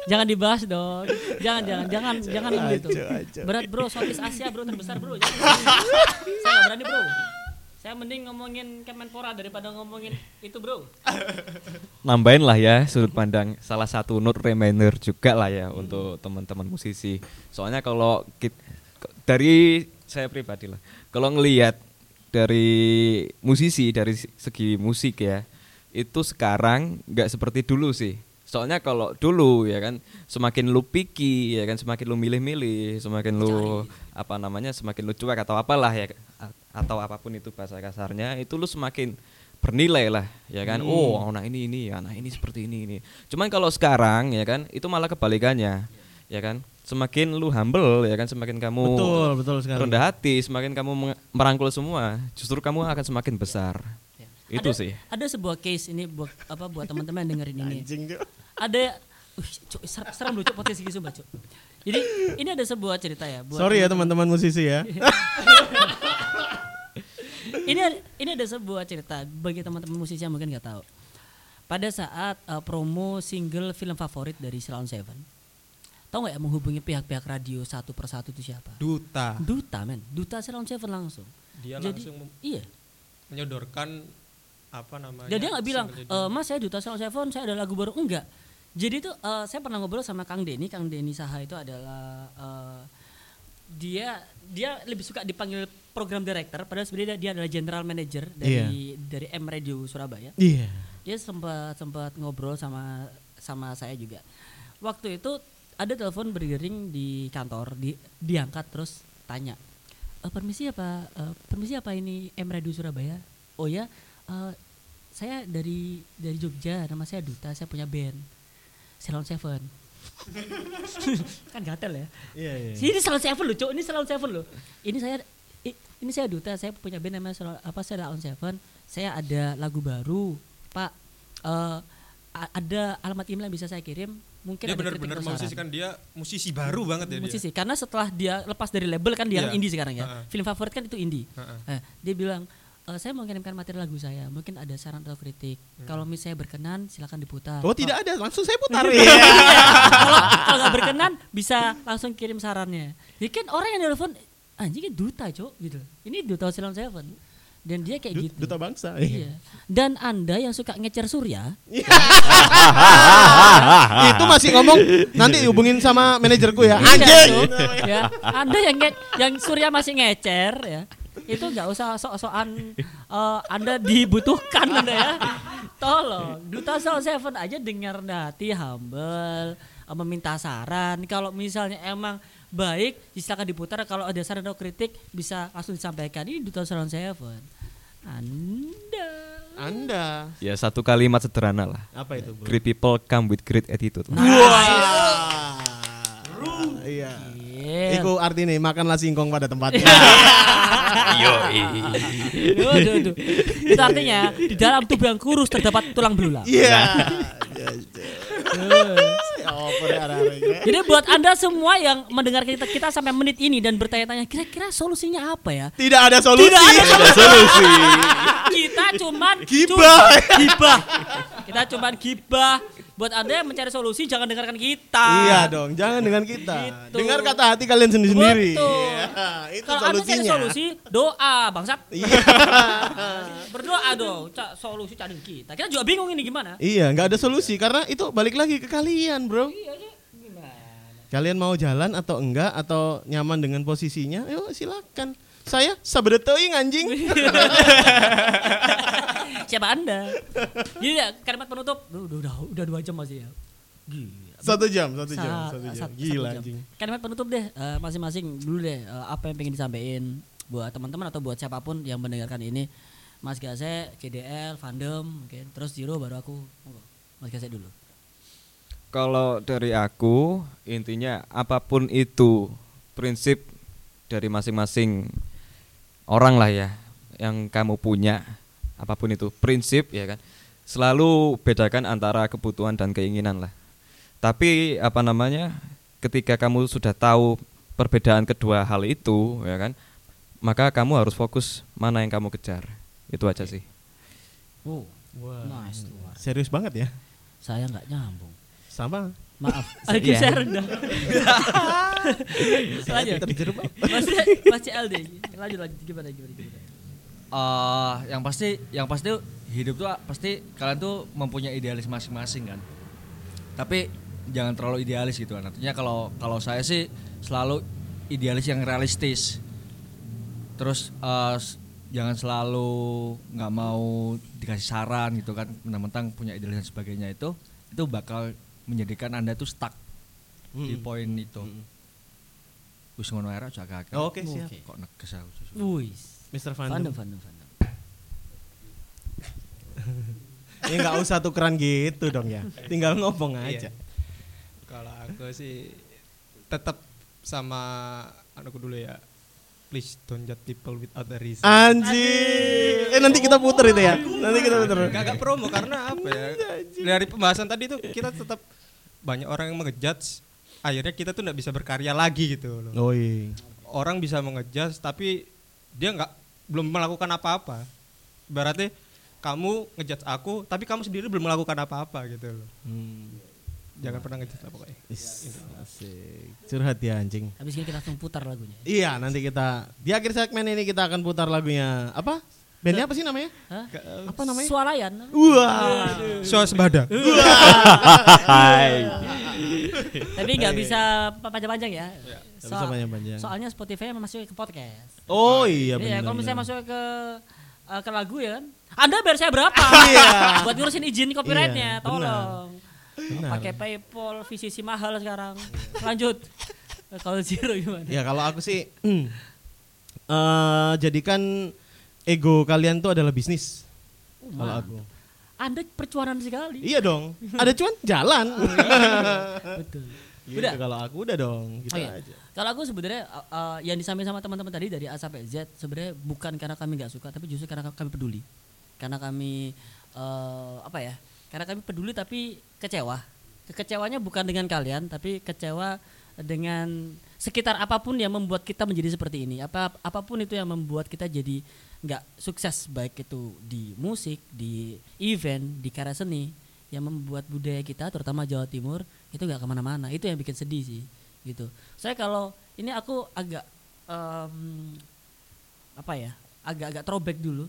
Jangan dibahas dong. Jangan jangan jangan jangan gitu.
Ajo.
Berat bro, Southeast Asia bro terbesar bro. Jangan. Saya nggak berani bro. Saya mending ngomongin Kemenpora daripada ngomongin itu bro.
nambahin lah ya sudut pandang salah satu note reminder juga lah ya untuk teman-teman musisi. Soalnya kalau dari saya pribadi lah, kalau ngelihat dari musisi dari segi musik ya, itu sekarang nggak seperti dulu sih. Soalnya kalau dulu ya kan semakin lu picky ya kan semakin lu milih-milih, semakin lu apa namanya semakin lu cuek atau apalah ya atau apa pun itu bahasa kasarnya itu lu semakin bernilai lah ya kan. Oh, anak ini ini anak ini seperti ini ini. Cuman kalau sekarang ya kan itu malah kebalikannya. Ya kan? Semakin lu humble ya kan semakin kamu
Betul, betul sekali.
rendah hati, semakin kamu merangkul semua, justru kamu akan semakin besar. Itu
ada,
sih.
Ada sebuah case ini buat apa buat teman-teman dengerin ini.
Anjing.
Ada ser- serem lucu podcast gitu sumpah, Cuk. Jadi ini ada sebuah cerita ya buat
Sorry ya teman-teman musisi ya.
ini ada- ini ada sebuah cerita bagi teman-teman musisi yang mungkin nggak tahu. Pada saat uh, promo single film favorit dari Salon Seven, tahu nggak ya menghubungi pihak-pihak radio satu persatu itu siapa?
duta
Duta men, Duta Salon Seven langsung.
dia
Jadi
langsung
iya,
menyodorkan apa namanya
dan dia nggak bilang, e, Mas saya Duta Salon Seven, saya ada lagu baru enggak. Jadi itu uh, saya pernah ngobrol sama Kang Denny, Kang Denny Saha itu adalah uh, dia dia lebih suka dipanggil program director, padahal sebenarnya dia adalah general manager dari dari M Radio Surabaya.
Iya.
dia sempat sempat ngobrol sama sama saya juga waktu itu ada telepon berdering di kantor di diangkat terus tanya "Eh, permisi apa eh, permisi apa ini M Radio Surabaya. Oh ya eh, saya dari dari Jogja nama saya Duta saya punya band Salon Seven. Kan gatel ya?
Iya, iya.
ini Salon Seven loh cok ini Salon Seven loh. Ini saya ini saya Duta saya punya band namanya Salon, apa saya Salon Seven. Saya ada lagu baru Pak. A- ada alamat email yang bisa saya kirim mungkin
dia benar-benar musisi kan dia musisi baru banget ya dia
musisi karena setelah dia lepas dari label kan dia kan indie sekarang ya
Ha-ha.
film favorit kan itu indie
Ha-ha.
Eh, dia bilang "Eh, saya mau kirimkan materi lagu saya mungkin ada saran atau kritik kalau misalnya berkenan silakan diputar
Oh tidak ada, langsung saya putar.
Iya. kalau kalau nggak berkenan bisa langsung kirim sarannya. Jadi kan orang yang nelfon anjing ini duta cok gitu. Ini duta Silon Seven dan dia kayak gitu.
Duta bangsa.
Iya. Dan anda yang suka ngecer Surya,
Itu masih ngomong nanti hubungin sama manajerku ya.
Iya,
Anjing.
Ya, anda yang nge- yang Surya masih ngecer ya, itu nggak usah sok-sokan eh, anda dibutuhkan anda ya. Tolong, duta Silon Seven aja dengar hati humble, eh, meminta saran. Kalau misalnya emang baik, silakan diputar. Kalau ada saran atau kritik bisa langsung disampaikan. Ini duta Silon Seven. Anda.
Anda.
Ya satu kalimat sederhana lah.
Apa itu, Bro?
Great people come with great attitude.
Wah. Iya.
Iya.
Iku artinya makanlah singkong pada tempatnya.
Duh. Itu artinya di dalam tubuh yang kurus terdapat tulang belulang.
Iya.
Duh.
Ya, arek-arek?
Jadi buat anda semua yang mendengar kita kita sampai menit ini dan bertanya-tanya kira-kira solusinya apa ya?
Tidak ada solusi.
Tidak ada
solusi.
Kita cuman
Gibah.
gibah. Kita cuman gibah. Buat anda yang mencari solusi jangan dengarkan kita.
Iya dong, jangan dengan kita.
Gitu.
Dengar kata hati kalian sendiri-sendiri. Iya, itu
Kalau anda cari solusi, doa bangsat.
Iya.
Berdoa dong, Ca- solusi cari kita. Kita juga bingung ini gimana.
Iya, nggak ada solusi karena itu balik lagi ke kalian, bro.
Iya, iya. Gimana?
Kalian mau jalan atau enggak atau nyaman dengan posisinya? Yuk silakan. Saya teuing anjing.
siapa anda jadi ya kalimat penutup udah udah udah dua jam masih ya Gila.
Satu jam, satu jam,
Sa-
satu jam.
sat-
Gila
satu jam.
anjing.
Kalimat penutup deh eh, masing-masing dulu deh eh, apa yang pengen disampaikan buat teman-teman atau buat siapa pun yang mendengarkan ini. Mas Gase, KDL, Fandom, mungkin terus Zero baru aku. Mas Gase dulu.
Kalau dari aku intinya apa pun itu prinsip dari masing-masing orang lah ya yang kamu punya apa pun itu prinsip ya kan selalu bedakan antara kebutuhan dan keinginan lah. Tapi apa namanya ketika kamu sudah tahu perbedaan kedua hal itu ya kan maka kamu harus fokus mana yang kamu kejar. Itu aja sih.
Oh, nice luar.
Serius banget ya?
Saya nggak nyambung.
Sama.
Maaf.
Iya.
saya rendah. lanjut.
Terjerubah.
Mas Mas CLD. Lanjut lanjut gimana gimana gimana.
Eh, yang pasti yang pasti hidup tuh pasti kalian tuh mempunyai idealis masing-masing kan. Tapi jangan terlalu idealis gitu kan. Artinya kalau kalau saya sih selalu idealis yang realistis. Terus eh, s- jangan selalu nggak mau dikasih saran gitu kan. Mentang-mentang punya idealis dan sebagainya itu itu bakal menjadikan anda tuh stuck di
Mm.
poin itu. Wis ngono aja agak.
Oke, siap.
Oke.
Kok neges aku.
Mr.
Fandom
Fandom.
fandom fandom.
Ya nggak usah tukeran gitu dong ya. Tinggal ngomong aja.
Kalau aku sih tetap sama anakku dulu ya. Please don't judge people without a reason.
Anjir. Eh nanti kita puter itu ya. Nanti kita puter.
Gak, gak promo karena apa ya? Dari pembahasan tadi tuh kita tetap banyak orang yang mengejudge. Akhirnya kita tuh nggak bisa berkarya lagi gitu loh.
Oh iya.
Orang bisa mengejudge tapi dia nggak belum melakukan apa-apa. Berarti kamu ngejudge aku tapi kamu sendiri belum melakukan apa-apa gitu loh. Jangan pernah ngejudge lah pokoknya.
Is, asik. Curhat ya anjing.
Habis ini kita langsung putar lagunya.
Iya, nanti kita di akhir segmen ini kita akan putar lagunya apa? Bandnya apa sih namanya?
Hah?
Apa namanya?
Suarayan.
Wah.
Swasembada.
Tapi nggak bisa panjang-panjang ya.
Bisa panjang-panjang.
Soalnya Spotify masuk ke podcast.
Oh iya
Iya,
benar.
kalau misalnya masuk ke eh, ke lagu ya kan. Anda bayar saya berapa?
Iya.
Buat ngurusin izin copyrightnya,
Iya,
tolong. Pakai PayPal, VCC mahal sekarang. Lanjut. Kalau zero gimana?
Ya kalau aku sih eh jadikan ego kalian tuh adalah bisnis. Kalau aku.
Anda percuanan sekali.
Iya dong. Ada cuan jalan.
Betul.
Gitu,
Udah.
kalau aku udah dong. Gitu
Oh iya.
aja.
Kalau aku sebenarnya uh, yang disampaikan sama teman-teman tadi dari A sampai Z sebenarnya bukan karena kami nggak suka tapi justru karena kami peduli. Karena kami uh, apa ya? Karena kami peduli tapi kecewa. Kekecewanya bukan dengan kalian tapi kecewa dengan sekitar apa pun yang membuat kita menjadi seperti ini. Apa apa pun itu yang membuat kita jadi nggak sukses baik itu di musik, di event, di karya seni yang membuat budaya kita terutama Jawa Timur itu nggak ke mana-mana. Itu yang bikin sedih sih gitu. Saya kalau ini aku agak em, apa ya agak-agak throwback dulu.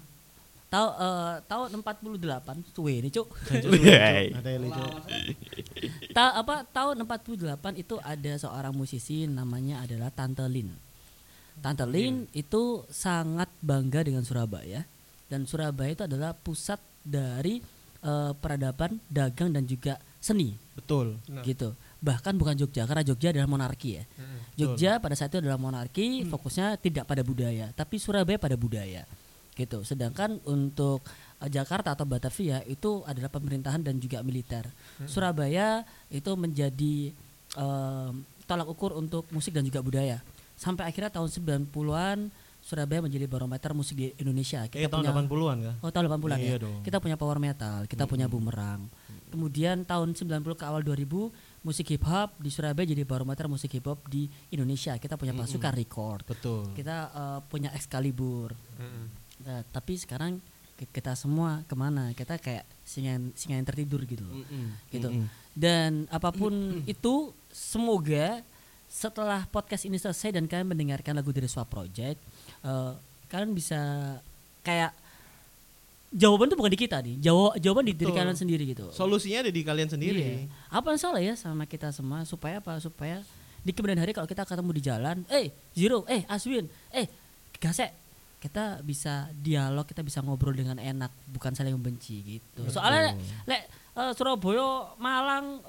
Tahu eh, tahun 48 tuh ini cuk.
Ada yang lucu.
Ta- apa tahun 48 itu ada seorang musisi namanya adalah Tante Lin. Tante Lin itu sangat bangga dengan Surabaya. Dan Surabaya itu adalah pusat dari eh, peradaban dagang dan juga seni.
Betul.
Nah.
gitu. Bahkan bukan Jogja karena Jogja adalah monarki ya. Jogja pada saat itu adalah monarki fokusnya tidak pada budaya tapi Surabaya pada budaya. Gitu. Sedangkan untuk eh, Jakarta atau Batavia itu adalah pemerintahan dan juga militer. Surabaya itu menjadi em, tolak ukur untuk musik dan juga budaya. Sampai akhirnya tahun 90-an Surabaya menjadi barometer musik di Indonesia
Kayak tahun 80-an kan?
Oh tahun 80-an
Iya
ya.
dong.
Kita punya power metal, kita punya bumerang. Kemudian tahun 90 ke awal 2000 musik hip hop di Surabaya jadi barometer musik hip hop di Indonesia. Kita punya pasukan record.
Betul.
Kita eh, punya Excalibur.
Mm-mm.
Nah, tapi sekarang ki- kita semua ke mana? Kita kayak singa yang- singa yang tertidur gitu loh. Gitu.
Mm-mm.
Dan apa pun itu semoga setelah podcast ini selesai dan kalian mendengarkan lagu dari Swap Project, eh, kalian bisa kayak jawaban tuh bukan di kita nih. Jawa, jawaban di diri
Betul.
kalian sendiri gitu.
Solusinya ada di kalian sendiri.
Iya. Apa yang salah ya sama kita semua supaya apa? Supaya di kemudian hari kalau kita ketemu di jalan, eh Zero, eh Aswin, eh Gasek, kita bisa dialog, kita bisa ngobrol dengan enak, bukan saling membenci gitu. Soalnya lek eh, Surabaya, Malang,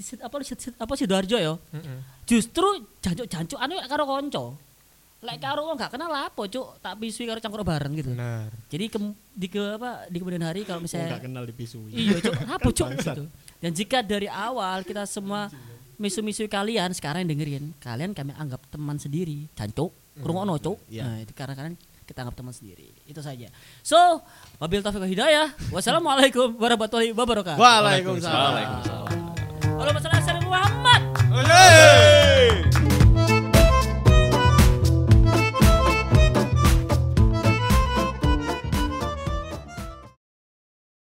sit- apa apa sidoarjo ya?
Heeh.
Justru jancuk-jancuk anu karo konco. Lek karo wong gak kenal apa, Cuk, tak pisui karo cangkruk bareng gitu.
Benar.
Jadi kem- di ke apa di kemudian hari kalau misalnya
gak kenal dipisui.
Iya, Cuk. Apa, Cuk? Gitu. Dan jika dari awal kita semua misu-misu kalian sekarang yang dengerin, kalian kami anggap teman sendiri. Cancuk, rungokno, Cuk.
Iya.
Nah, itu karena kalian kita anggap teman sendiri. Itu saja. So, wabil taufiq wal hidayah. Wassalamualaikum warahmatullahi wabarakatuh.
Waalaikumsalam.
Waalaikumsalam.
Sayyidina Muhammad.
Oleh.